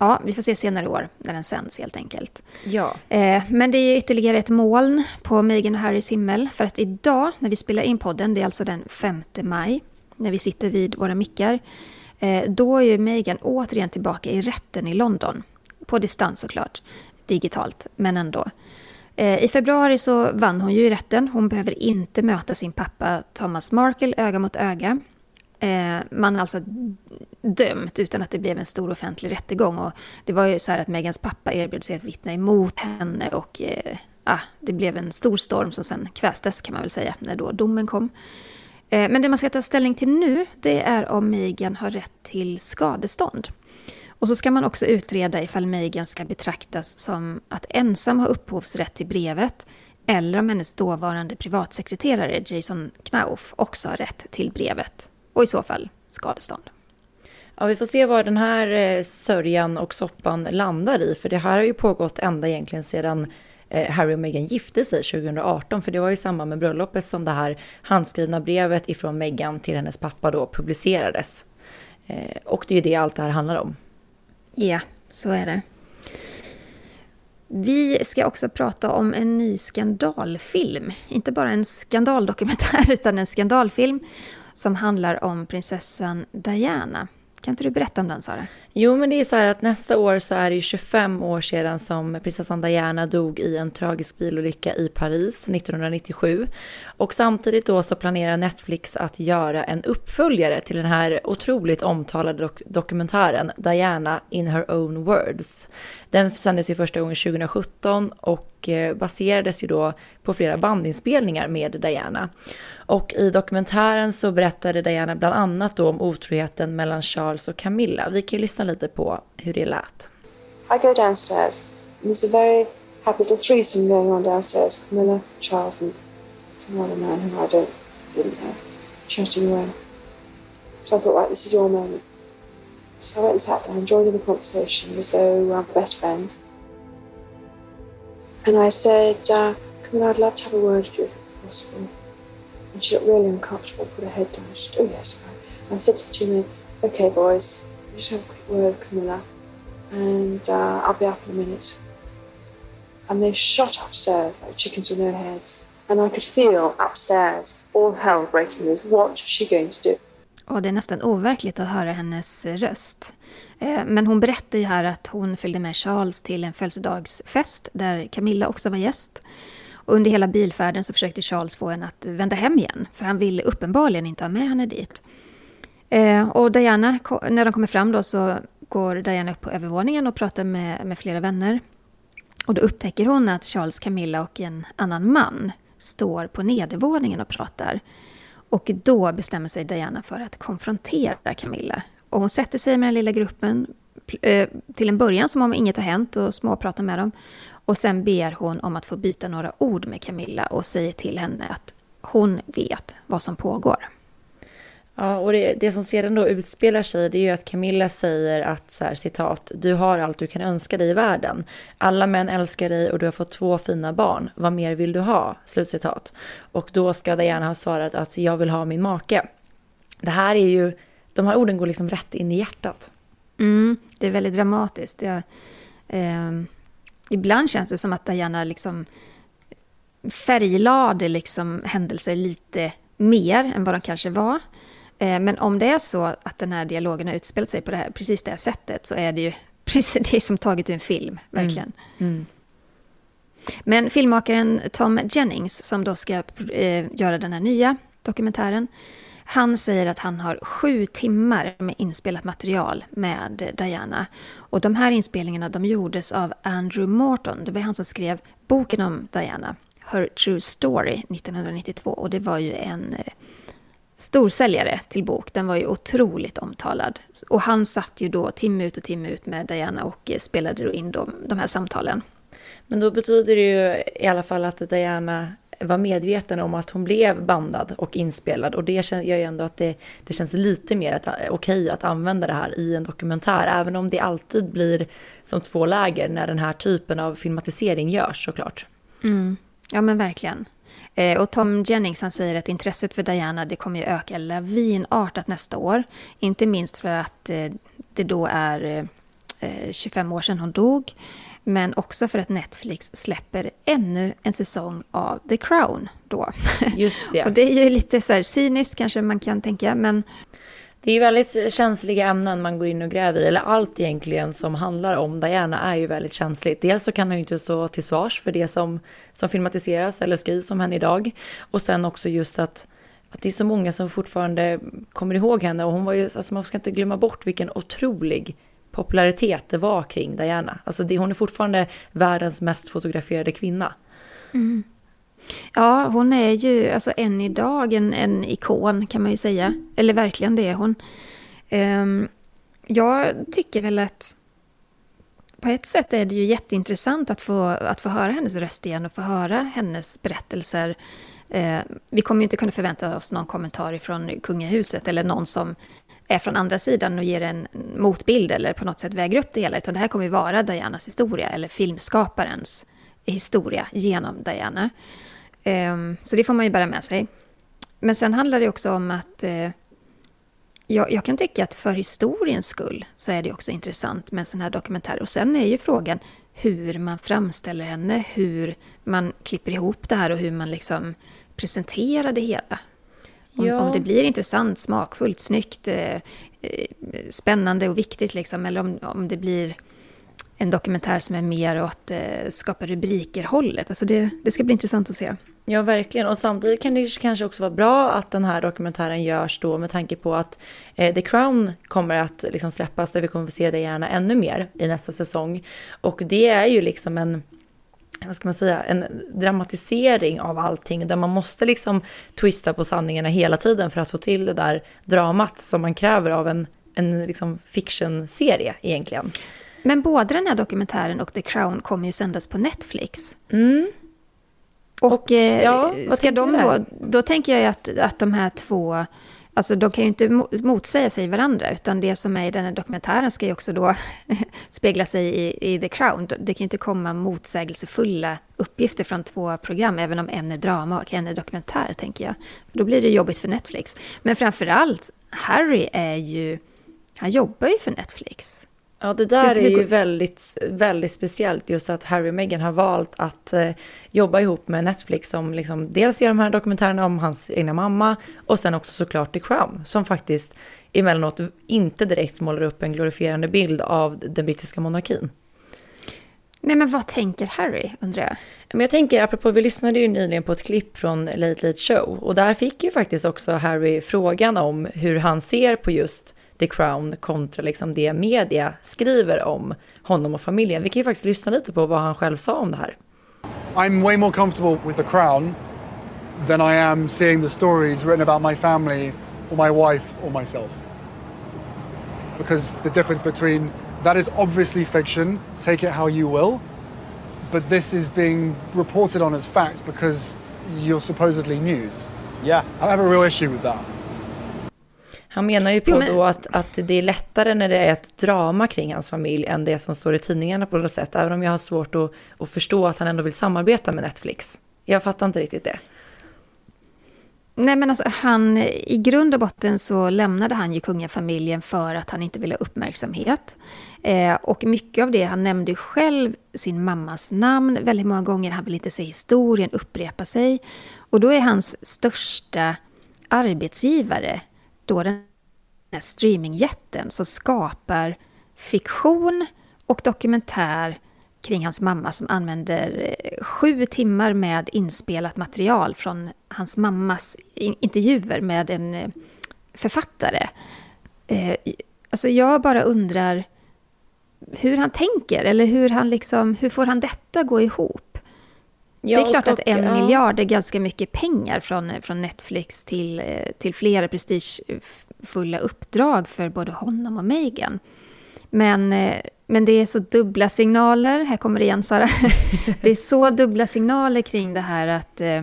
ja, vi får se senare i år när den sänds helt enkelt. Ja. Eh, men det är ytterligare ett moln på Meghan och Harrys himmel. För att idag, när vi spelar in podden, det är alltså den 5 maj, när vi sitter vid våra mickar, eh, då är ju Meghan återigen tillbaka i rätten i London. På distans såklart, digitalt, men ändå. Eh, I februari så vann hon ju i rätten. Hon behöver inte möta sin pappa Thomas Markle öga mot öga. Eh, man har alltså dömt utan att det blev en stor offentlig rättegång. Och det var ju så här att Megans pappa erbjöd sig att vittna emot henne och ah, det blev en stor storm som sen kvästes kan man väl säga när då domen kom. Eh, men det man ska ta ställning till nu, det är om Megan har rätt till skadestånd. Och så ska man också utreda ifall Megan ska betraktas som att ensam ha upphovsrätt till brevet eller om hennes dåvarande privatsekreterare Jason Knauf också har rätt till brevet. Och i så fall skadestånd. Ja, vi får se var den här eh, sörjan och soppan landar i, för det här har ju pågått ända egentligen sedan Eh, Harry och Meghan gifte sig 2018, för det var i samband med bröllopet som det här handskrivna brevet ifrån Meghan till hennes pappa då publicerades. Eh, och det är ju det allt det här handlar om. Ja, så är det. Vi ska också prata om en ny skandalfilm. Inte bara en skandaldokumentär, utan en skandalfilm som handlar om prinsessan Diana. Kan inte du berätta om den Sara? Jo men det är så här att nästa år så är det 25 år sedan som prinsessan Diana dog i en tragisk bilolycka i Paris 1997. Och samtidigt då så planerar Netflix att göra en uppföljare till den här otroligt omtalade dok dokumentären Diana in her own words. Den sändes ju första gången 2017 och eh, baserades ju då på flera bandinspelningar med Diana. Och i dokumentären så berättade Diana bland annat då om otroheten mellan Charles och Camilla. Vi kan ju lyssna lite på hur det lät. I go downstairs and there's a very happy little threesome going on downstairs. Camilla, Charles and some other man who I don't didn't know chatting away. So I thought, right, this is your moment. So I went and sat down, joined in the conversation as though we were best friends. And I said, uh, Camilla, I'd love to have a word with you if possible. And she looked really uncomfortable, put her head down. She said, oh, yes, right. And I said to the two men, okay, boys, just have a quick word with Camilla, and uh, I'll be up in a minute. And they shot upstairs like chickens with no heads. And I could feel upstairs all hell breaking loose. What is she going to do? Och det är nästan overkligt att höra hennes eh, röst. Eh, men hon berättar ju här att hon följde med Charles till en födelsedagsfest där Camilla också var gäst. Och under hela bilfärden så försökte Charles få henne att vända hem igen, för han ville uppenbarligen inte ha med henne dit. Eh, och Diana, när de kommer fram då så går Diana upp på övervåningen och pratar med, med flera vänner. Och då upptäcker hon att Charles, Camilla och en annan man står på nedervåningen och pratar. Och då bestämmer sig Diana för att konfrontera Camilla. Och hon sätter sig med den lilla gruppen, eh, till en början som om inget har hänt och småpratar med dem. Och sen ber hon om att få byta några ord med Camilla och säger till henne att hon vet vad som pågår. Ja, och det, det som sedan då utspelar sig det är ju att Camilla säger att så här, citat, du har allt du kan önska dig i världen. Alla män älskar dig och du har fått två fina barn. Vad mer vill du ha? Slutcitat. Och då ska Diana ha svarat att jag vill ha min make. Det här är ju, de här orden går liksom rätt in i hjärtat. Mm, det är väldigt dramatiskt. Jag, eh, ibland känns det som att Diana liksom färglade liksom händelser lite mer än vad de kanske var. Eh, men om det är så att den här dialogen har utspelat sig på det här, precis det här sättet så är det ju precis det som taget ur en film, verkligen. Mm. Mm. Men filmmakaren Tom Jennings, som då ska eh, göra den här nya dokumentären, han säger att han har sju timmar med inspelat material med Diana. Och de här inspelningarna de gjordes av Andrew Morton, det var han som skrev boken om Diana, Her True Story, 1992. Och det var ju en eh, storsäljare till bok. Den var ju otroligt omtalad. Och han satt ju då timme ut och timme ut med Diana och eh, spelade då in de, de här samtalen. Men då betyder det ju i alla fall att Diana var medveten om att hon blev bandad och inspelad och det gör ju ändå att det, det känns lite mer eh, okej okay att använda det här i en dokumentär, även om det alltid blir som två läger när den här typen av filmatisering görs såklart. Mm. Ja men verkligen. Eh, och Tom Jennings han säger att intresset för Diana det kommer ju öka lavinartat nästa år. Inte minst för att eh, det då är 25 år sedan hon dog. Men också för att Netflix släpper ännu en säsong av The Crown då. Just det. och det är ju lite så här cyniskt kanske man kan tänka, men det är väldigt känsliga ämnen man går in och gräver i, eller allt egentligen som handlar om Diana är ju väldigt känsligt. Dels så kan hon ju inte stå till svars för det som, som filmatiseras eller skrivs om henne idag. Och sen också just att, att det är så många som fortfarande kommer ihåg henne och hon var ju, alltså man ska inte glömma bort vilken otrolig popularitet det var kring Diana. Alltså det, hon är fortfarande världens mest fotograferade kvinna. Mm. Ja, hon är ju alltså än idag en, en ikon kan man ju säga. Eller verkligen det är hon. Um, jag tycker väl att på ett sätt är det ju jätteintressant att få, att få höra hennes röst igen och få höra hennes berättelser. Eh, vi kommer ju inte kunna förvänta oss någon kommentar från kungahuset eller någon som från andra sidan och ger en motbild eller på något sätt väger upp det hela, utan det här kommer ju vara Dianas historia eller filmskaparens historia genom Diana. Ehm, så det får man ju bära med sig. Men sen handlar det också om att eh, jag, jag, kan tycka att för historiens skull så är det också intressant med en sån här dokumentär. Och sen är ju frågan hur man framställer henne, hur man klipper ihop det här och hur man liksom presenterar det hela. Om, ja. om det blir intressant, smakfullt, snyggt, eh, eh, spännande och viktigt liksom, eller om, om det blir en dokumentär som är mer åt eh, skapa rubriker-hållet. Alltså det, det ska bli intressant att se. Ja, verkligen. Och samtidigt kan det kanske också vara bra att den här dokumentären görs då med tanke på att eh, The Crown kommer att liksom släppas där vi kommer få se det gärna ännu mer i nästa säsong. Och det är ju liksom en vad ska man säga, en dramatisering av allting där man måste liksom twista på sanningarna hela tiden för att få till det där dramat som man kräver av en, en liksom fiction-serie egentligen. Men både den här dokumentären och The Crown kommer ju sändas på Netflix. Mm. Och, och eh, ja, ska de då, då tänker jag att, att de här två Alltså de kan ju inte motsäga sig varandra, utan det som är i den här dokumentären ska ju också då spegla sig i, i The Crown. Det kan ju inte komma motsägelsefulla uppgifter från två program, även om en är drama och en är dokumentär, tänker jag. För då blir det jobbigt för Netflix. Men framför allt, Harry är ju... Han jobbar ju för Netflix. Ja, det där är ju väldigt, väldigt speciellt, just att Harry och Meghan har valt att eh, jobba ihop med Netflix som liksom dels gör de här dokumentärerna om hans egna mamma och sen också såklart The Crown, som faktiskt emellanåt inte direkt målar upp en glorifierande bild av den brittiska monarkin. Nej, men vad tänker Harry, undrar jag? Men jag tänker, apropå, vi lyssnade ju nyligen på ett klipp från Late Late Show och där fick ju faktiskt också Harry frågan om hur han ser på just The Crown kontra liksom det media skriver om honom och familjen. Vi kan ju faktiskt lyssna lite på vad han själv sa om det här. I'm way more comfortable with The Crown than I am seeing the stories written about my family or my wife or myself. Because it's the difference between that is obviously fiction, take it how you will, but this is being reported on as fact because you're supposedly news. Yeah. I have a real issue with that. Han menar ju på men... då att, att det är lättare när det är ett drama kring hans familj än det som står i tidningarna på något sätt. Även om jag har svårt att, att förstå att han ändå vill samarbeta med Netflix. Jag fattar inte riktigt det. Nej men alltså han, i grund och botten så lämnade han ju kungafamiljen för att han inte ville ha uppmärksamhet. Eh, och mycket av det, han nämnde själv sin mammas namn väldigt många gånger, han vill inte se historien upprepa sig. Och då är hans största arbetsgivare då den här streamingjätten som skapar fiktion och dokumentär kring hans mamma som använder eh, sju timmar med inspelat material från hans mammas intervjuer med en eh, författare. Eh, alltså jag bara undrar hur han tänker, eller hur, han liksom, hur får han detta gå ihop? Ja, det är klart och, att en ja. miljard är ganska mycket pengar från, från Netflix till, till flera prestigefulla uppdrag för både honom och Meghan. Men, men det är så dubbla signaler, här kommer det igen Sara, det är så dubbla signaler kring det här att eh,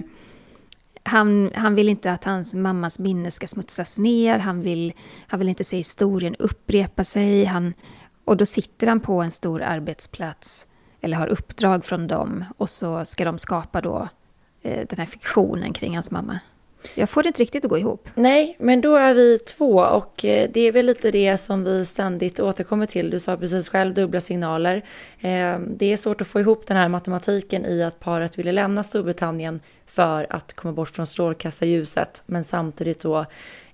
han, han vill inte att hans mammas minne ska smutsas ner, han vill, han vill inte se historien upprepa sig, han, och då sitter han på en stor arbetsplats eller har uppdrag från dem och så ska de skapa då eh, den här fiktionen kring hans mamma. Jag får det inte riktigt att gå ihop. Nej, men då är vi två och eh, det är väl lite det som vi ständigt återkommer till. Du sa precis själv dubbla signaler. Ehm, det är svårt att få ihop den här matematiken i att paret ville lämna Storbritannien för att komma bort från strålkastarljuset, men samtidigt då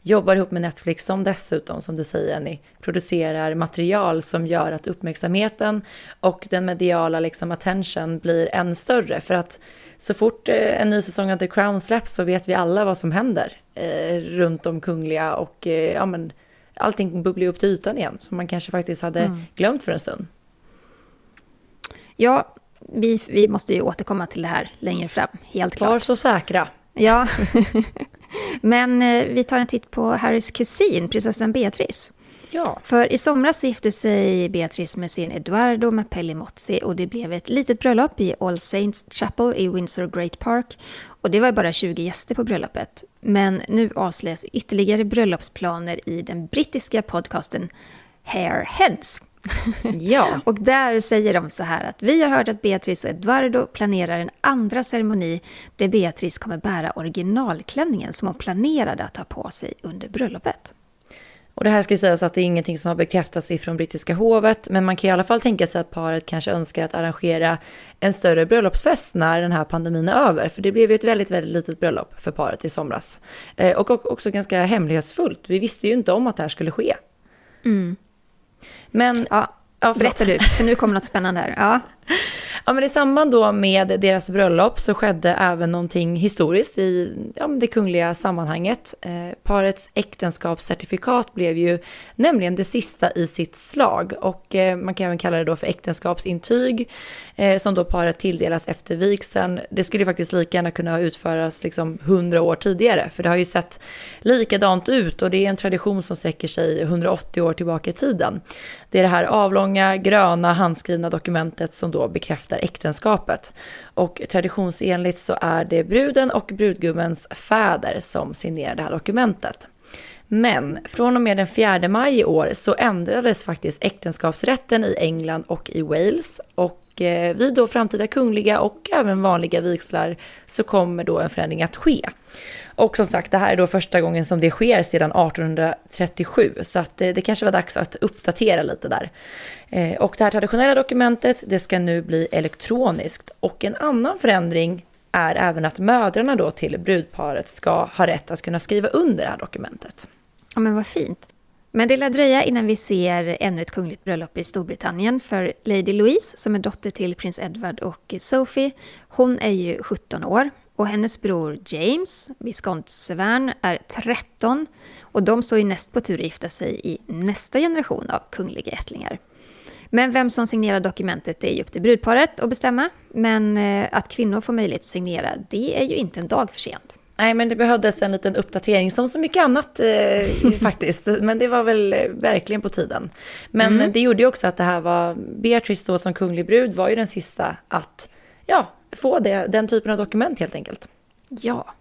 jobbar ihop med Netflix som dessutom, som du säger Jenny, producerar material som gör att uppmärksamheten och den mediala liksom attention blir än större. För att så fort eh, en ny säsong av The Crown släpps så vet vi alla vad som händer eh, runt om kungliga och eh, ja, men, allting bubblar upp till ytan igen som man kanske faktiskt hade mm. glömt för en stund. Ja, vi, vi måste ju återkomma till det här längre fram, helt klart. Var så säkra. Ja, men eh, vi tar en titt på Harrys kusin, prinsessan Beatrice. Ja. För i somras gifte sig Beatrice med sin Eduardo Mapelli Mozzi och det blev ett litet bröllop i All Saints Chapel i Windsor Great Park. Och det var bara 20 gäster på bröllopet. Men nu avslöjas ytterligare bröllopsplaner i den brittiska podcasten Hairheads. Ja. och där säger de så här att vi har hört att Beatrice och Eduardo planerar en andra ceremoni där Beatrice kommer bära originalklänningen som hon planerade att ta på sig under bröllopet. Och det här ska ju sägas att det är ingenting som har bekräftats ifrån brittiska hovet, men man kan i alla fall tänka sig att paret kanske önskar att arrangera en större bröllopsfest när den här pandemin är över, för det blev ju ett väldigt, väldigt litet bröllop för paret i somras. Eh, och också ganska hemlighetsfullt, vi visste ju inte om att det här skulle ske. Mm. Men... Ja, ja berätta du, för nu kommer något spännande här. Ja. Ja, men I samband då med deras bröllop så skedde även någonting historiskt i ja, det kungliga sammanhanget. Eh, parets äktenskapscertifikat blev ju nämligen det sista i sitt slag och eh, man kan även kalla det då för äktenskapsintyg eh, som då paret tilldelas efter vigseln. Det skulle faktiskt lika gärna kunna utföras liksom hundra år tidigare för det har ju sett likadant ut och det är en tradition som sträcker sig 180 år tillbaka i tiden. Det är det här avlånga, gröna, handskrivna dokumentet som då bekräftar äktenskapet. Och traditionsenligt så är det bruden och brudgummens fäder som signerar det här dokumentet. Men från och med den 4 maj i år så ändrades faktiskt äktenskapsrätten i England och i Wales. Och eh, vid då framtida kungliga och även vanliga vigslar så kommer då en förändring att ske. Och som sagt, det här är då första gången som det sker sedan 1837, så att det, det kanske var dags att uppdatera lite där. Eh, och det här traditionella dokumentet, det ska nu bli elektroniskt. Och en annan förändring är även att mödrarna då till brudparet ska ha rätt att kunna skriva under det här dokumentet. Ja, men vad fint. Men det lär dröja innan vi ser ännu ett kungligt bröllop i Storbritannien för Lady Louise, som är dotter till prins Edward och Sophie, hon är ju 17 år och hennes bror James, viskont Severn, är 13 och de står ju näst på tur att gifta sig i nästa generation av kungliga ättlingar. Men vem som signerar dokumentet är ju upp till brudparet att bestämma. Men eh, att kvinnor får möjlighet att signera, det är ju inte en dag för sent. Nej, men det behövdes en liten uppdatering som så mycket annat eh, faktiskt. Men det var väl eh, verkligen på tiden. Men mm. det gjorde ju också att det här var, Beatrice då som kunglig brud var ju den sista att, ja, få det, den typen av dokument helt enkelt. Ja.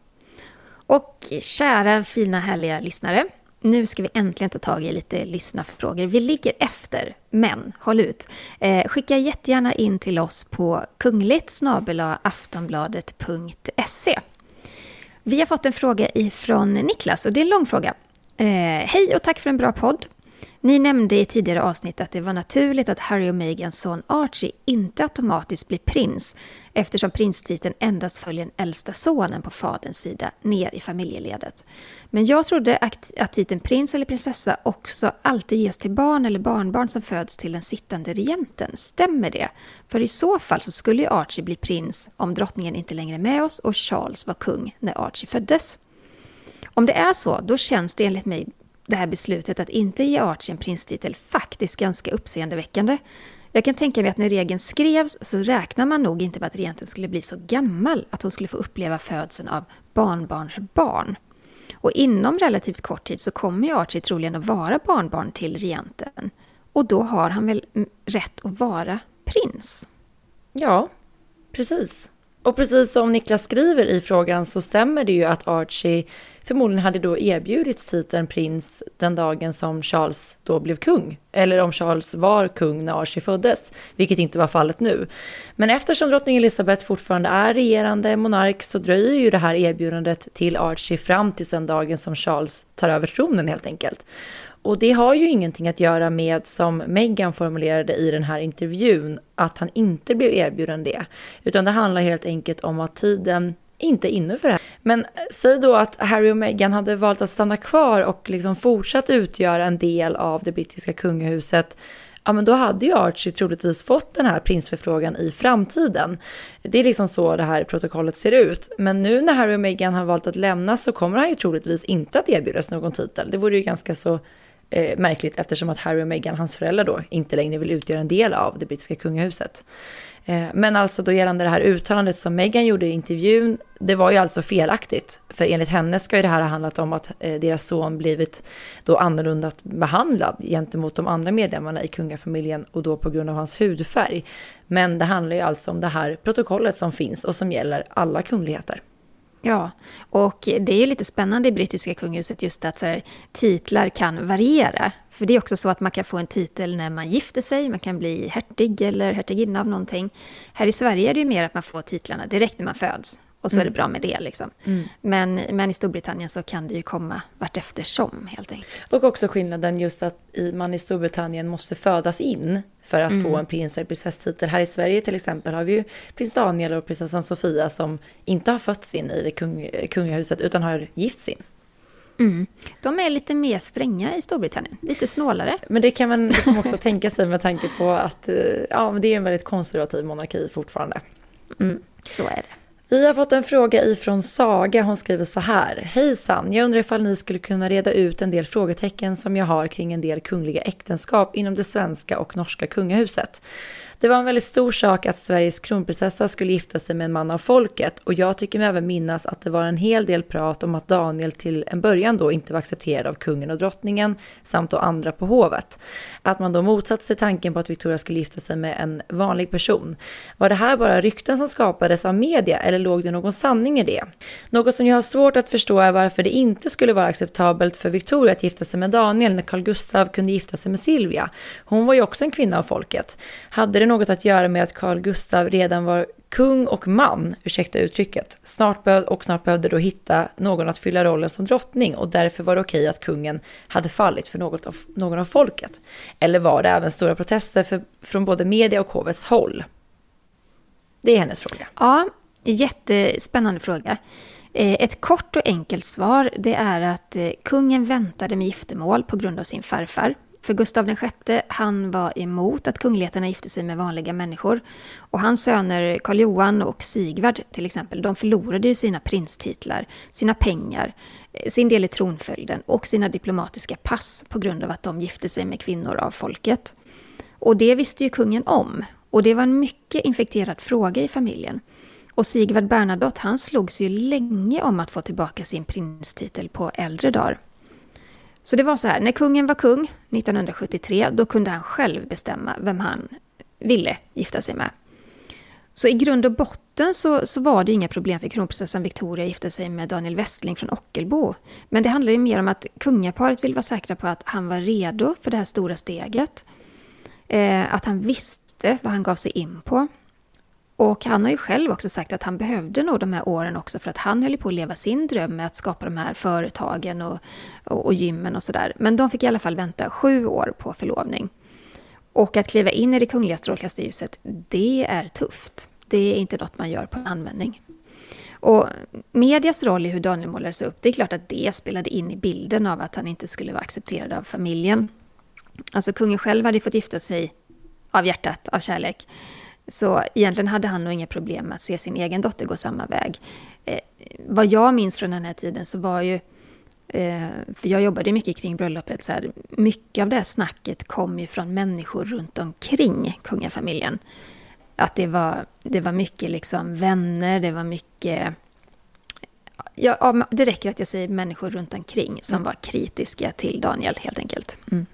Och kära fina härliga lyssnare. Nu ska vi äntligen ta tag i lite lyssnarfrågor. Vi ligger efter, men håll ut. Eh, skicka jättegärna in till oss på kungligt aftonbladet.se. Vi har fått en fråga ifrån Niklas och det är en lång fråga. Eh, Hej och tack för en bra podd. Ni nämnde i tidigare avsnitt att det var naturligt att Harry och Megans son Archie inte automatiskt blir prins eftersom prinstiteln endast följer den äldsta sonen på faderns sida ner i familjeledet. Men jag trodde att, titeln prins eller prinsessa också alltid ges till barn eller barnbarn som föds till den sittande regenten. Stämmer det? För i så fall så skulle ju Archie bli prins om drottningen inte längre är med oss och Charles var kung när Archie föddes. Om det är så, då känns det enligt mig det här beslutet att inte ge Archie en prinstitel faktiskt ganska uppseendeväckande. Jag kan tänka mig att när regeln skrevs så räknade man nog inte med att regenten skulle bli så gammal att hon skulle få uppleva födseln av barnbarns barn. Och inom relativt kort tid så kommer ju Archie troligen att vara barnbarn till regenten. Och då har han väl rätt att vara prins? Ja, precis. Och precis som Niklas skriver i frågan så stämmer det ju att Archie förmodligen hade då erbjudits titeln prins den dagen som Charles då blev kung. Eller om Charles var kung när Archie föddes, vilket inte var fallet nu. Men eftersom drottning Elizabeth fortfarande är regerande monark så dröjer ju det här erbjudandet till Archie fram till den dagen som Charles tar över tronen helt enkelt. Och det har ju ingenting att göra med, som Meghan formulerade i den här intervjun, att han inte blev erbjuden det. Utan det handlar helt enkelt om att tiden inte inne för det här. Men säg då att Harry och Meghan hade valt att stanna kvar och liksom fortsatt utgöra en del av det brittiska kungahuset ja men då hade ju Archie troligtvis fått den här prinsförfrågan i framtiden. Det är liksom så det här protokollet ser ut. Men nu när Harry och Meghan har valt att lämna så kommer han ju troligtvis inte att erbjudas någon titel. Det vore ju ganska så eh, märkligt eftersom att Harry och Meghan, hans föräldrar då, inte längre vill utgöra en del av det brittiska kungahuset. Eh, men alltså då gällande det här uttalandet som Meghan gjorde i intervjun, det var ju alltså felaktigt. För enligt henne ska ju det här ha handlat om att eh, deras son blivit då annorlunda behandlad gentemot de andra medlemmarna i kungafamiljen och då på grund av hans hudfärg. Men det handlar ju alltså om det här protokollet som finns och som gäller alla kungligheter. Ja, och det är ju lite spännande i brittiska kungahuset just att så här, titlar kan variera. För det är också så att man kan få en titel när man gifter sig, man kan bli hertig eller hertiginna av någonting. Här i Sverige är det ju mer att man får titlarna direkt när man föds. Och så mm. är det mm. bra med det. Liksom. Mm. Men, men i Storbritannien så kan det ju komma vart eftersom helt enkelt. Och också skillnaden just att man i Storbritannien måste födas in för att mm. få en prins eller prinsesstitel. Här i Sverige till exempel har vi ju prins Daniel och prinsessan Sofia som inte har fötts in i det kung, kungahuset utan har gifts in. Mm. De är lite mer stränga i Storbritannien, lite snålare. Men det kan man liksom också tänka sig med tanke på att eh, ja, det är en väldigt konservativ monarki fortfarande. Mm, så är det. Vi har fått en fråga ifrån Saga. Hon skriver så här. Hejsan, jag undrar ifall ni skulle kunna reda ut en del frågetecken som jag har kring en del kungliga äktenskap inom det svenska och norska kungahuset. Det var en väldigt stor sak att Sveriges kronprinsessa skulle gifta sig med en man av folket och jag tycker mig även minnas att det var en hel del prat om att Daniel till en början då inte var accepterad av kungen och drottningen samt då andra på hovet. Att man då motsatte sig tanken på att Victoria skulle gifta sig med en vanlig person. Var det här bara rykten som skapades av media eller låg det någon sanning i det? Något som jag har svårt att förstå är varför det inte skulle vara acceptabelt för Victoria att gifta sig med Daniel när Carl Gustav kunde gifta sig med Silvia. Hon var ju också en kvinna av folket. Hade det något att göra med att Carl Gustav redan var kung och man, ursäkta uttrycket, snart behövde, och snart behövde då hitta någon att fylla rollen som drottning och därför var det okej att kungen hade fallit för något av, någon av folket. Eller var det även stora protester för, från både media och hovets håll? Det är hennes fråga. Ja, jättespännande fråga. Eh, ett kort och enkelt svar det är att eh, kungen väntade med giftermål på grund av sin farfar. För Gustav VI, han var emot att kungligheterna gifte sig med vanliga människor. Och hans söner Karl Johan och Sigvard till exempel, de förlorade ju sina prinstitlar, sina pengar, eh, sin del i tronföljden och sina diplomatiska pass på grund av att de gifte sig med kvinnor av folket. Och det visste ju kungen om. Och det var en mycket infekterad fråga i familjen. Och Sigvard Bernadotte, han slogs ju länge om att få tillbaka sin prinstitel på äldre dagar. Så det var så här, när kungen var kung 1973, då kunde han själv bestämma vem han ville gifta sig med. Så i grund och botten så, så var det inga problem för kronprinsessan Victoria att gifta sig med Daniel Westling från Ockelbo. Men det handlade ju mer om att kungaparet ville vara säkra på att han var redo för det här stora steget. Eh, att han visste vad han gav sig in på. Och han har ju själv också sagt att han behövde nog de här åren också för att han höll på att leva sin dröm med att skapa de här företagen och, och, och gymmen och sådär. Men de fick i alla fall vänta sju år på förlovning. Och att kliva in i det kungliga strålkastarljuset, det är tufft. Det är inte något man gör på en användning. Och medias roll i hur Daniel målades upp, det är klart att det spelade in i bilden av att han inte skulle vara accepterad av familjen. Alltså kungen själv hade fått gifta sig av hjärtat, av kärlek. Så egentligen hade han nog inga problem med att se sin egen dotter gå samma väg. Eh, vad jag minns från den här tiden så var ju, eh, för jag jobbade mycket kring bröllopet, så här, mycket av det här snacket kom ju från människor runt omkring kungafamiljen. Att det var, det var mycket liksom vänner, det var mycket... Ja, det räcker att jag säger människor runt omkring som mm. var kritiska till Daniel helt enkelt. Mm.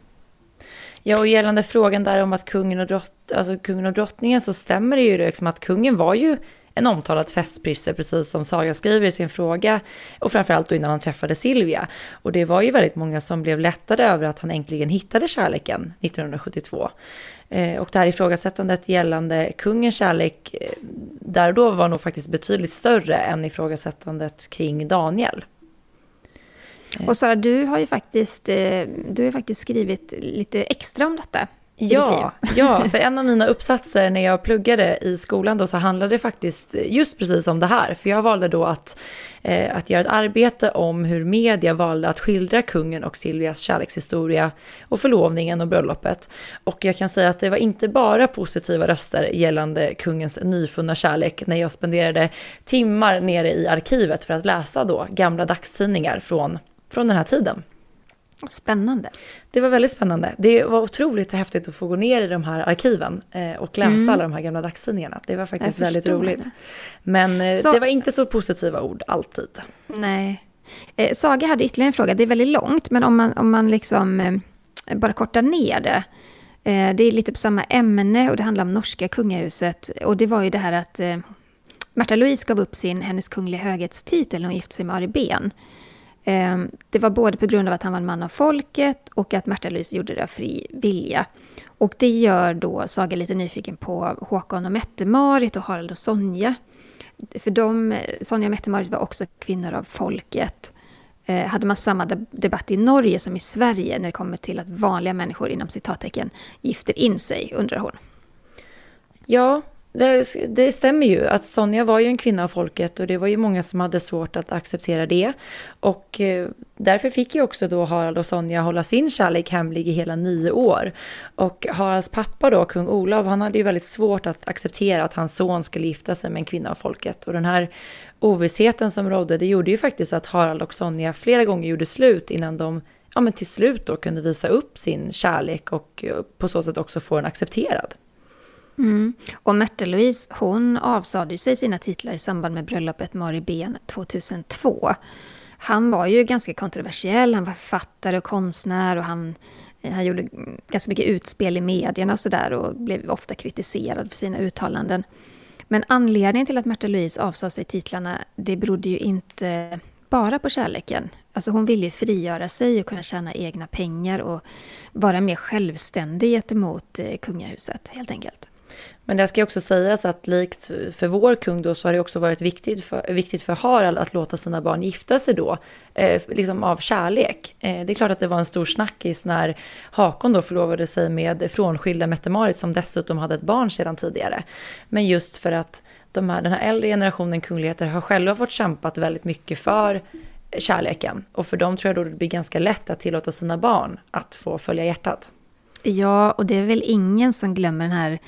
Ja, och gällande frågan där om att kungen och, drott, alltså kungen och drottningen så stämmer det ju liksom att kungen var ju en omtalad festprisse, precis som Saga skriver i sin fråga, och framförallt då innan han träffade Silvia. Och det var ju väldigt många som blev lättade över att han äntligen hittade kärleken 1972. Eh, och det här ifrågasättandet gällande kungens kärlek eh, där och då var nog faktiskt betydligt större än ifrågasättandet kring Daniel. Och Sara, du har ju faktiskt, eh, du har faktiskt skrivit lite extra om detta. Ja, ja, för en av mina uppsatser när jag pluggade i skolan då så handlade det faktiskt just precis om det här. För jag valde då att, eh, att göra ett arbete om hur media valde att skildra kungen och Silvias kärlekshistoria och förlovningen och bröllopet. Och jag kan säga att det var inte bara positiva röster gällande kungens nyfunna kärlek när jag spenderade timmar nere i arkivet för att läsa då gamla dagstidningar från från den här tiden. Spännande. Det var väldigt spännande. Det var otroligt häftigt att få gå ner i de här arkiven eh, och läsa mm. alla de här gamla dagstidningarna. Det var faktiskt väldigt roligt. Det. Men eh, så... det var inte så positiva ord alltid. Nej. Eh, Saga hade ytterligare en fråga. Det är väldigt långt, men om man, om man liksom eh, bara kortar ner det. Eh, det är lite på samma ämne och det handlar om norska kungahuset. Och det var ju det här att Märta Louise gav upp sin Hennes Kungliga Höghetstitel när hon gifte sig med Ari Ben. Ehm, det var både på grund av att han var en man av folket och att Märta Louise gjorde det av fri vilja. Och det gör då Saga lite nyfiken på Håkon och Mette-Marit och Harald och Sonja. För de, Sonja och Mette-Marit var också kvinnor av folket. Eh, hade man samma debatt i Norge som i Sverige när det kommer till att vanliga människor inom citattecken gifter in sig, undrar hon. Ja, det, det, stämmer ju att Sonja var ju en kvinna av folket och det var ju många som hade svårt att acceptera det. Och eh, därför fick ju också då Harald och Sonja hålla sin kärlek hemlig i hela nio år. Och Haralds pappa då, kung Olav, han hade ju väldigt svårt att acceptera att hans son skulle gifta sig med en kvinna av folket. Och den här ovissheten som rådde, det gjorde ju faktiskt att Harald och Sonja flera gånger gjorde slut innan de ja, men till slut då kunde visa upp sin kärlek och eh, på så sätt också få den accepterad. Mm. Och Märta-Louise, hon avsade sig sina titlar i samband med bröllopet Mari Ben 2002. Han var ju ganska kontroversiell, han var författare och konstnär och han, eh, han gjorde ganska mycket utspel i medierna och sådär och blev ofta kritiserad för sina uttalanden. Men anledningen till att Märta-Louise avsade sig titlarna, det berodde ju inte bara på kärleken. Alltså hon ville ju frigöra sig och kunna tjäna egna pengar och vara mer självständig gentemot eh, kungahuset helt enkelt. Men det ska också sägas att likt för vår kung då så har det också varit viktigt för, viktigt för Harald att låta sina barn gifta sig då, eh, liksom av kärlek. Eh, det är klart att det var en stor snackis när Hakon då förlovade sig med frånskilda Mette-Marit som dessutom hade ett barn sedan tidigare. Men just för att de här, den här äldre generationen kungligheter har själva fått kämpat väldigt mycket för kärleken. Och för dem tror jag då det blir ganska lätt att tillåta sina barn att få följa hjärtat. Ja, och det är väl ingen som glömmer den här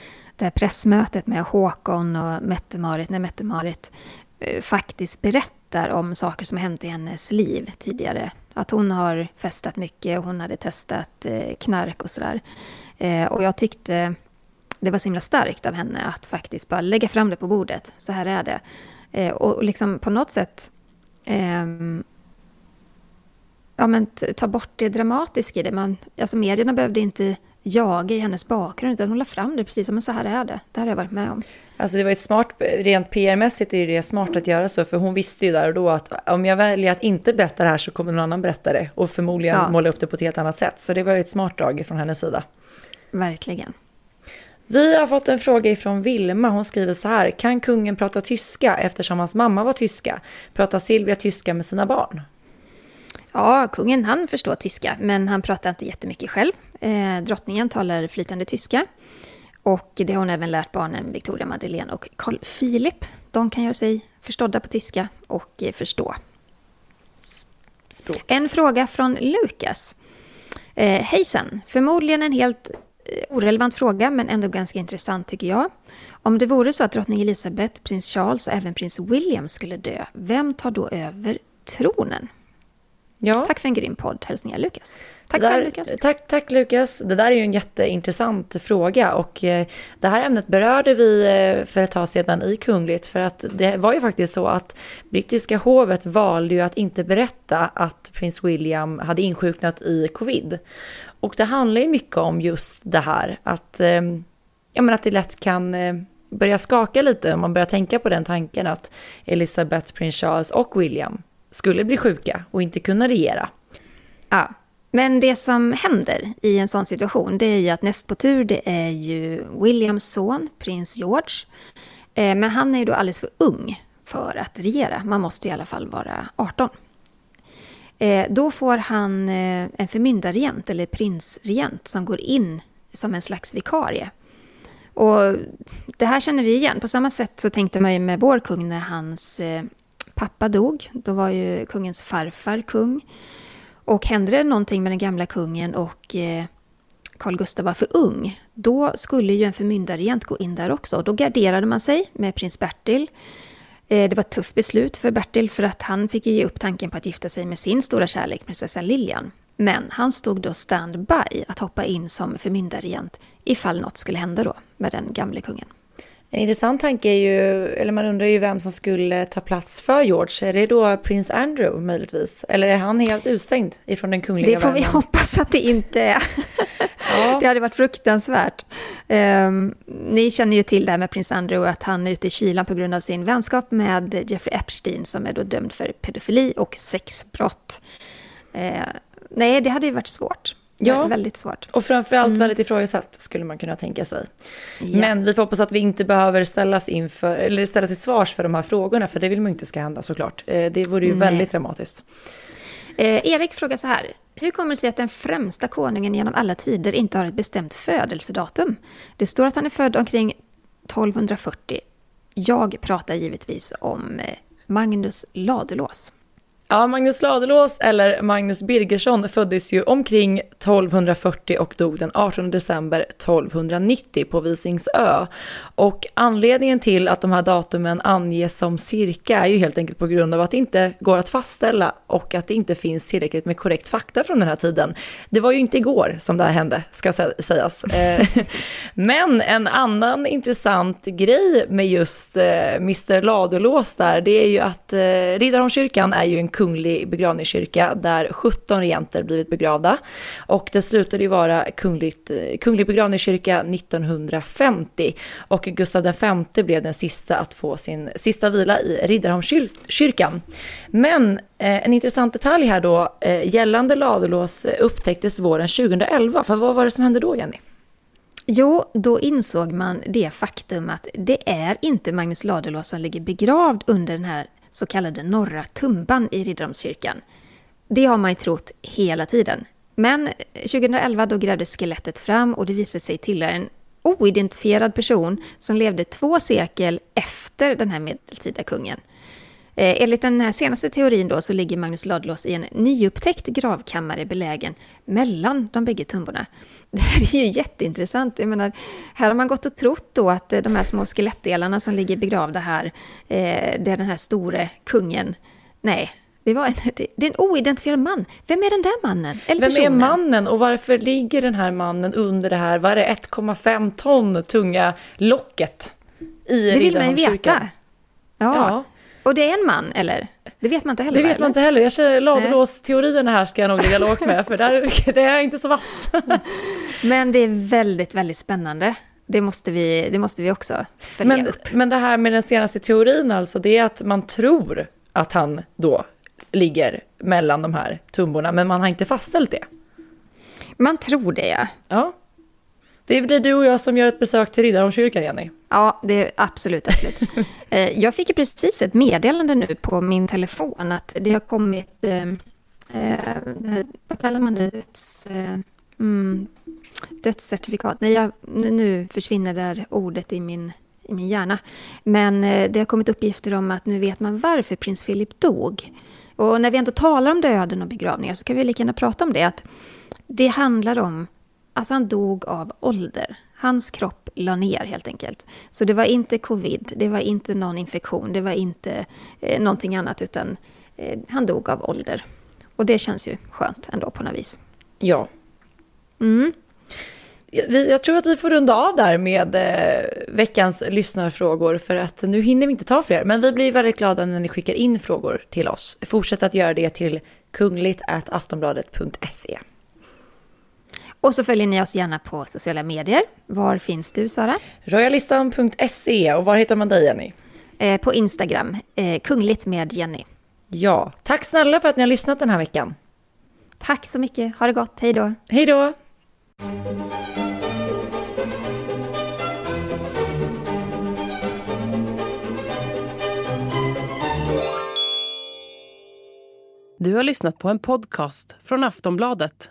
det här pressmötet med Håkon och Mette-Marit, när Mette-Marit eh, faktiskt berättar om saker som hänt i hennes liv tidigare. Att hon har festat mycket och hon hade testat eh, knark och sådär. Eh, och jag tyckte det var så himla starkt av henne att faktiskt bara lägga fram det på bordet. Så här är det. Och liksom på något sätt ehm, ja, men ta bort det dramatiska i det. Man, alltså medierna behövde inte jaga i hennes bakgrund, utan hon la fram det precis som en så här är det. Det här har jag varit med om. Alltså det var ett smart, rent PR-mässigt är det smart att göra så, för hon visste ju där och då att om jag väljer att inte berätta det här så kommer någon annan berätta det och förmodligen ja. måla upp det på ett helt annat sätt. Så det var ju ett smart drag från hennes sida. Verkligen. Vi har fått en fråga ifrån Vilma. Hon skriver så här. Kan kungen prata tyska eftersom hans mamma var tyska? Pratar Silvia tyska med sina barn? Ja, kungen han förstår tyska, men han pratar inte jättemycket själv. Eh, drottningen talar flytande tyska. Och det har hon även lärt barnen Victoria Madeleine och Carl Philip. De kan göra sig förstådda på tyska och eh, förstå. Språk. En fråga från Lukas. Eh, hejsan! Förmodligen en helt eh, orelevant fråga, men ändå ganska intressant tycker jag. Om det vore så att drottning Elizabeth, prins Charles och även prins William skulle dö, vem tar då över tronen? Ja. Tack för en grym podd. Hälsningar Lukas. Tack där, själv Lukas. Tack, tack Lukas. Det där är ju en jätteintressant fråga och eh, det här ämnet berörde vi eh, för ett tag sedan i Kungligt för att det var ju faktiskt så att brittiska hovet valde ju att inte berätta att prins William hade insjuknat i covid. Och det handlar ju mycket om just det här att, eh, ja, men att det lätt kan börja skaka lite om man börjar tänka på den tanken att Elizabeth, prins Charles och William skulle bli sjuka och inte kunna regera. Ja, men det som händer i en sån situation det är ju att näst på tur det är ju Williams son, prins George. Eh, men han är ju då alldeles för ung för att regera. Man måste i alla fall vara 18. Eh, då får han eh, en förmyndarregent, eller prinsregent, som går in som en slags vikarie. Och det här känner vi igen. På samma sätt så tänkte man ju med vår kung när hans pappa dog. Då var ju kungens farfar kung. Och hände det någonting med den gamla kungen och eh, Carl Gustaf var för ung, då skulle ju en förmyndarregent gå in där också. Då garderade man sig med prins Bertil. Eh, det var ett tufft beslut för Bertil för att han fick ge upp tanken på att gifta sig med sin stora kärlek, prinsessa Lilian. Men han stod då standby att hoppa in som förmyndarregent ifall något skulle hända då med den gamle kungen. En intressant tanke är ju, eller man undrar ju vem som skulle ta plats för George. Är det då prins Andrew möjligtvis? Eller är han helt utstängd ifrån den kungliga Det får världen? vi hoppas att det inte är. Ja. Det hade varit fruktansvärt. Um, ni känner ju till det här med prins Andrew, att han är ute i kylan på grund av sin vänskap med Jeffrey Epstein som är då dömd för pedofili och sexbrott. Uh, nej, det hade ju varit svårt. Ja, väldigt svårt. Och framförallt mm. väldigt ifrågasatt skulle man kunna tänka sig. Ja. Men vi får hoppas att vi inte behöver ställas, inför, eller ställas till svars för de här frågorna, för det vill man inte ska hända såklart. Eh, det vore ju Nej. väldigt dramatiskt. Eh, Erik frågar så här. Hur kommer det sig att den främsta konungen genom alla tider inte har ett bestämt födelsedatum? Det står att han är född omkring 1240. Jag pratar givetvis om eh, Magnus Ladulås. Ja, Magnus Ladulås, eller Magnus Birgersson, föddes ju omkring 1240 och dog den 18 december 1290 på Visingsö. Och anledningen till att de här datumen anges som cirka är ju helt enkelt på grund av att det inte går att fastställa och att det inte finns tillräckligt med korrekt fakta från den här tiden. Det var ju inte igår som det här hände, ska sägas. Eh, men en annan intressant grej med just eh, Mr Ladulås där, det är ju att eh, Riddarholmskyrkan är ju en kunglig begravningskyrka där 17 regenter blivit begravda. Och det slutade ju vara kungligt, kunglig begravningskyrka 1950 och Gustav V blev den sista att få sin sista vila i Riddarholmskyrkan. Men eh, en intressant detalj här då, eh, gällande Ladulås eh, upptäcktes våren 2011, för vad var det som hände då Jenny? Jo, då insåg man det faktum att det är inte Magnus Ladulås som ligger begravd under den här så kallade norra tumban i Riddarholmskyrkan. Det har man ju trott hela tiden. Men eh, 2011 då grävdes skelettet fram och det visade sig tillhöra en oidentifierad person som levde två sekel efter den här medeltida kungen. Eh, enligt den senaste teorin då så ligger Magnus Ladulås i en nyupptäckt gravkammare belägen mellan de bägge tumborna. Det här är ju jätteintressant. Jag menar, här har man gått och trott då att de här små skelettdelarna som ligger begravda här, eh, det är den här store kungen. Nej, det, var en, det, är en oidentifierad man. Vem är den där mannen? Eller Vem personen? är mannen och varför ligger den här mannen under det här, vad är det, 1,5 ton tunga locket i Det vill man ju veta. Ja. ja. Och det är en man, eller? Det vet man inte heller. Det vet man inte heller. Jag känner ladulåsteorierna här ska jag nog ligga lågt med, för där, det är jag inte så vass. Men det är väldigt, väldigt spännande. Det måste vi, det måste vi också följa men, upp. Men det här med den senaste teorin alltså, det är att man tror att han då ligger mellan de här tumborna, men man har inte fastställt det. Man tror det, ja. Ja. Det blir du och jag som gör ett besök till Riddarholmskyrkan, Jenny. Ja, det är absolut, absolut. Eh, jag fick precis ett meddelande nu på min telefon att det har kommit, eh, eh, vad kallar man det, Döds, eh, mm, dödscertifikat. Nej, jag, nu försvinner det ordet i min, i min hjärna. Men eh, det har kommit uppgifter om att nu vet man varför prins Philip dog. Och när vi ändå talar om döden och begravningar så kan vi lika gärna prata om det. Att det handlar om Alltså han dog av ålder. Hans kropp la ner helt enkelt. Så det var inte covid, det var inte någon infektion, det var inte eh, någonting annat utan eh, han dog av ålder. Och det känns ju skönt ändå på något vis. Ja. Mm. Jag tror att vi får runda av där med eh, veckans lyssnarfrågor för att nu hinner vi inte ta fler. Men vi blir väldigt glada när ni skickar in frågor till oss. Fortsätt att göra det till kungligt.aftonbladet.se. Och så följer ni oss gärna på sociala medier. Var finns du, Sara? Royalistan.se. Och var hittar man dig, Jenny? Eh, på Instagram. Eh, kungligt med Jenny. Ja, tack snälla för att ni har lyssnat den här veckan. Tack så mycket. Ha det gott. Hej då. Hej då. Du har lyssnat på en podcast från Aftonbladet.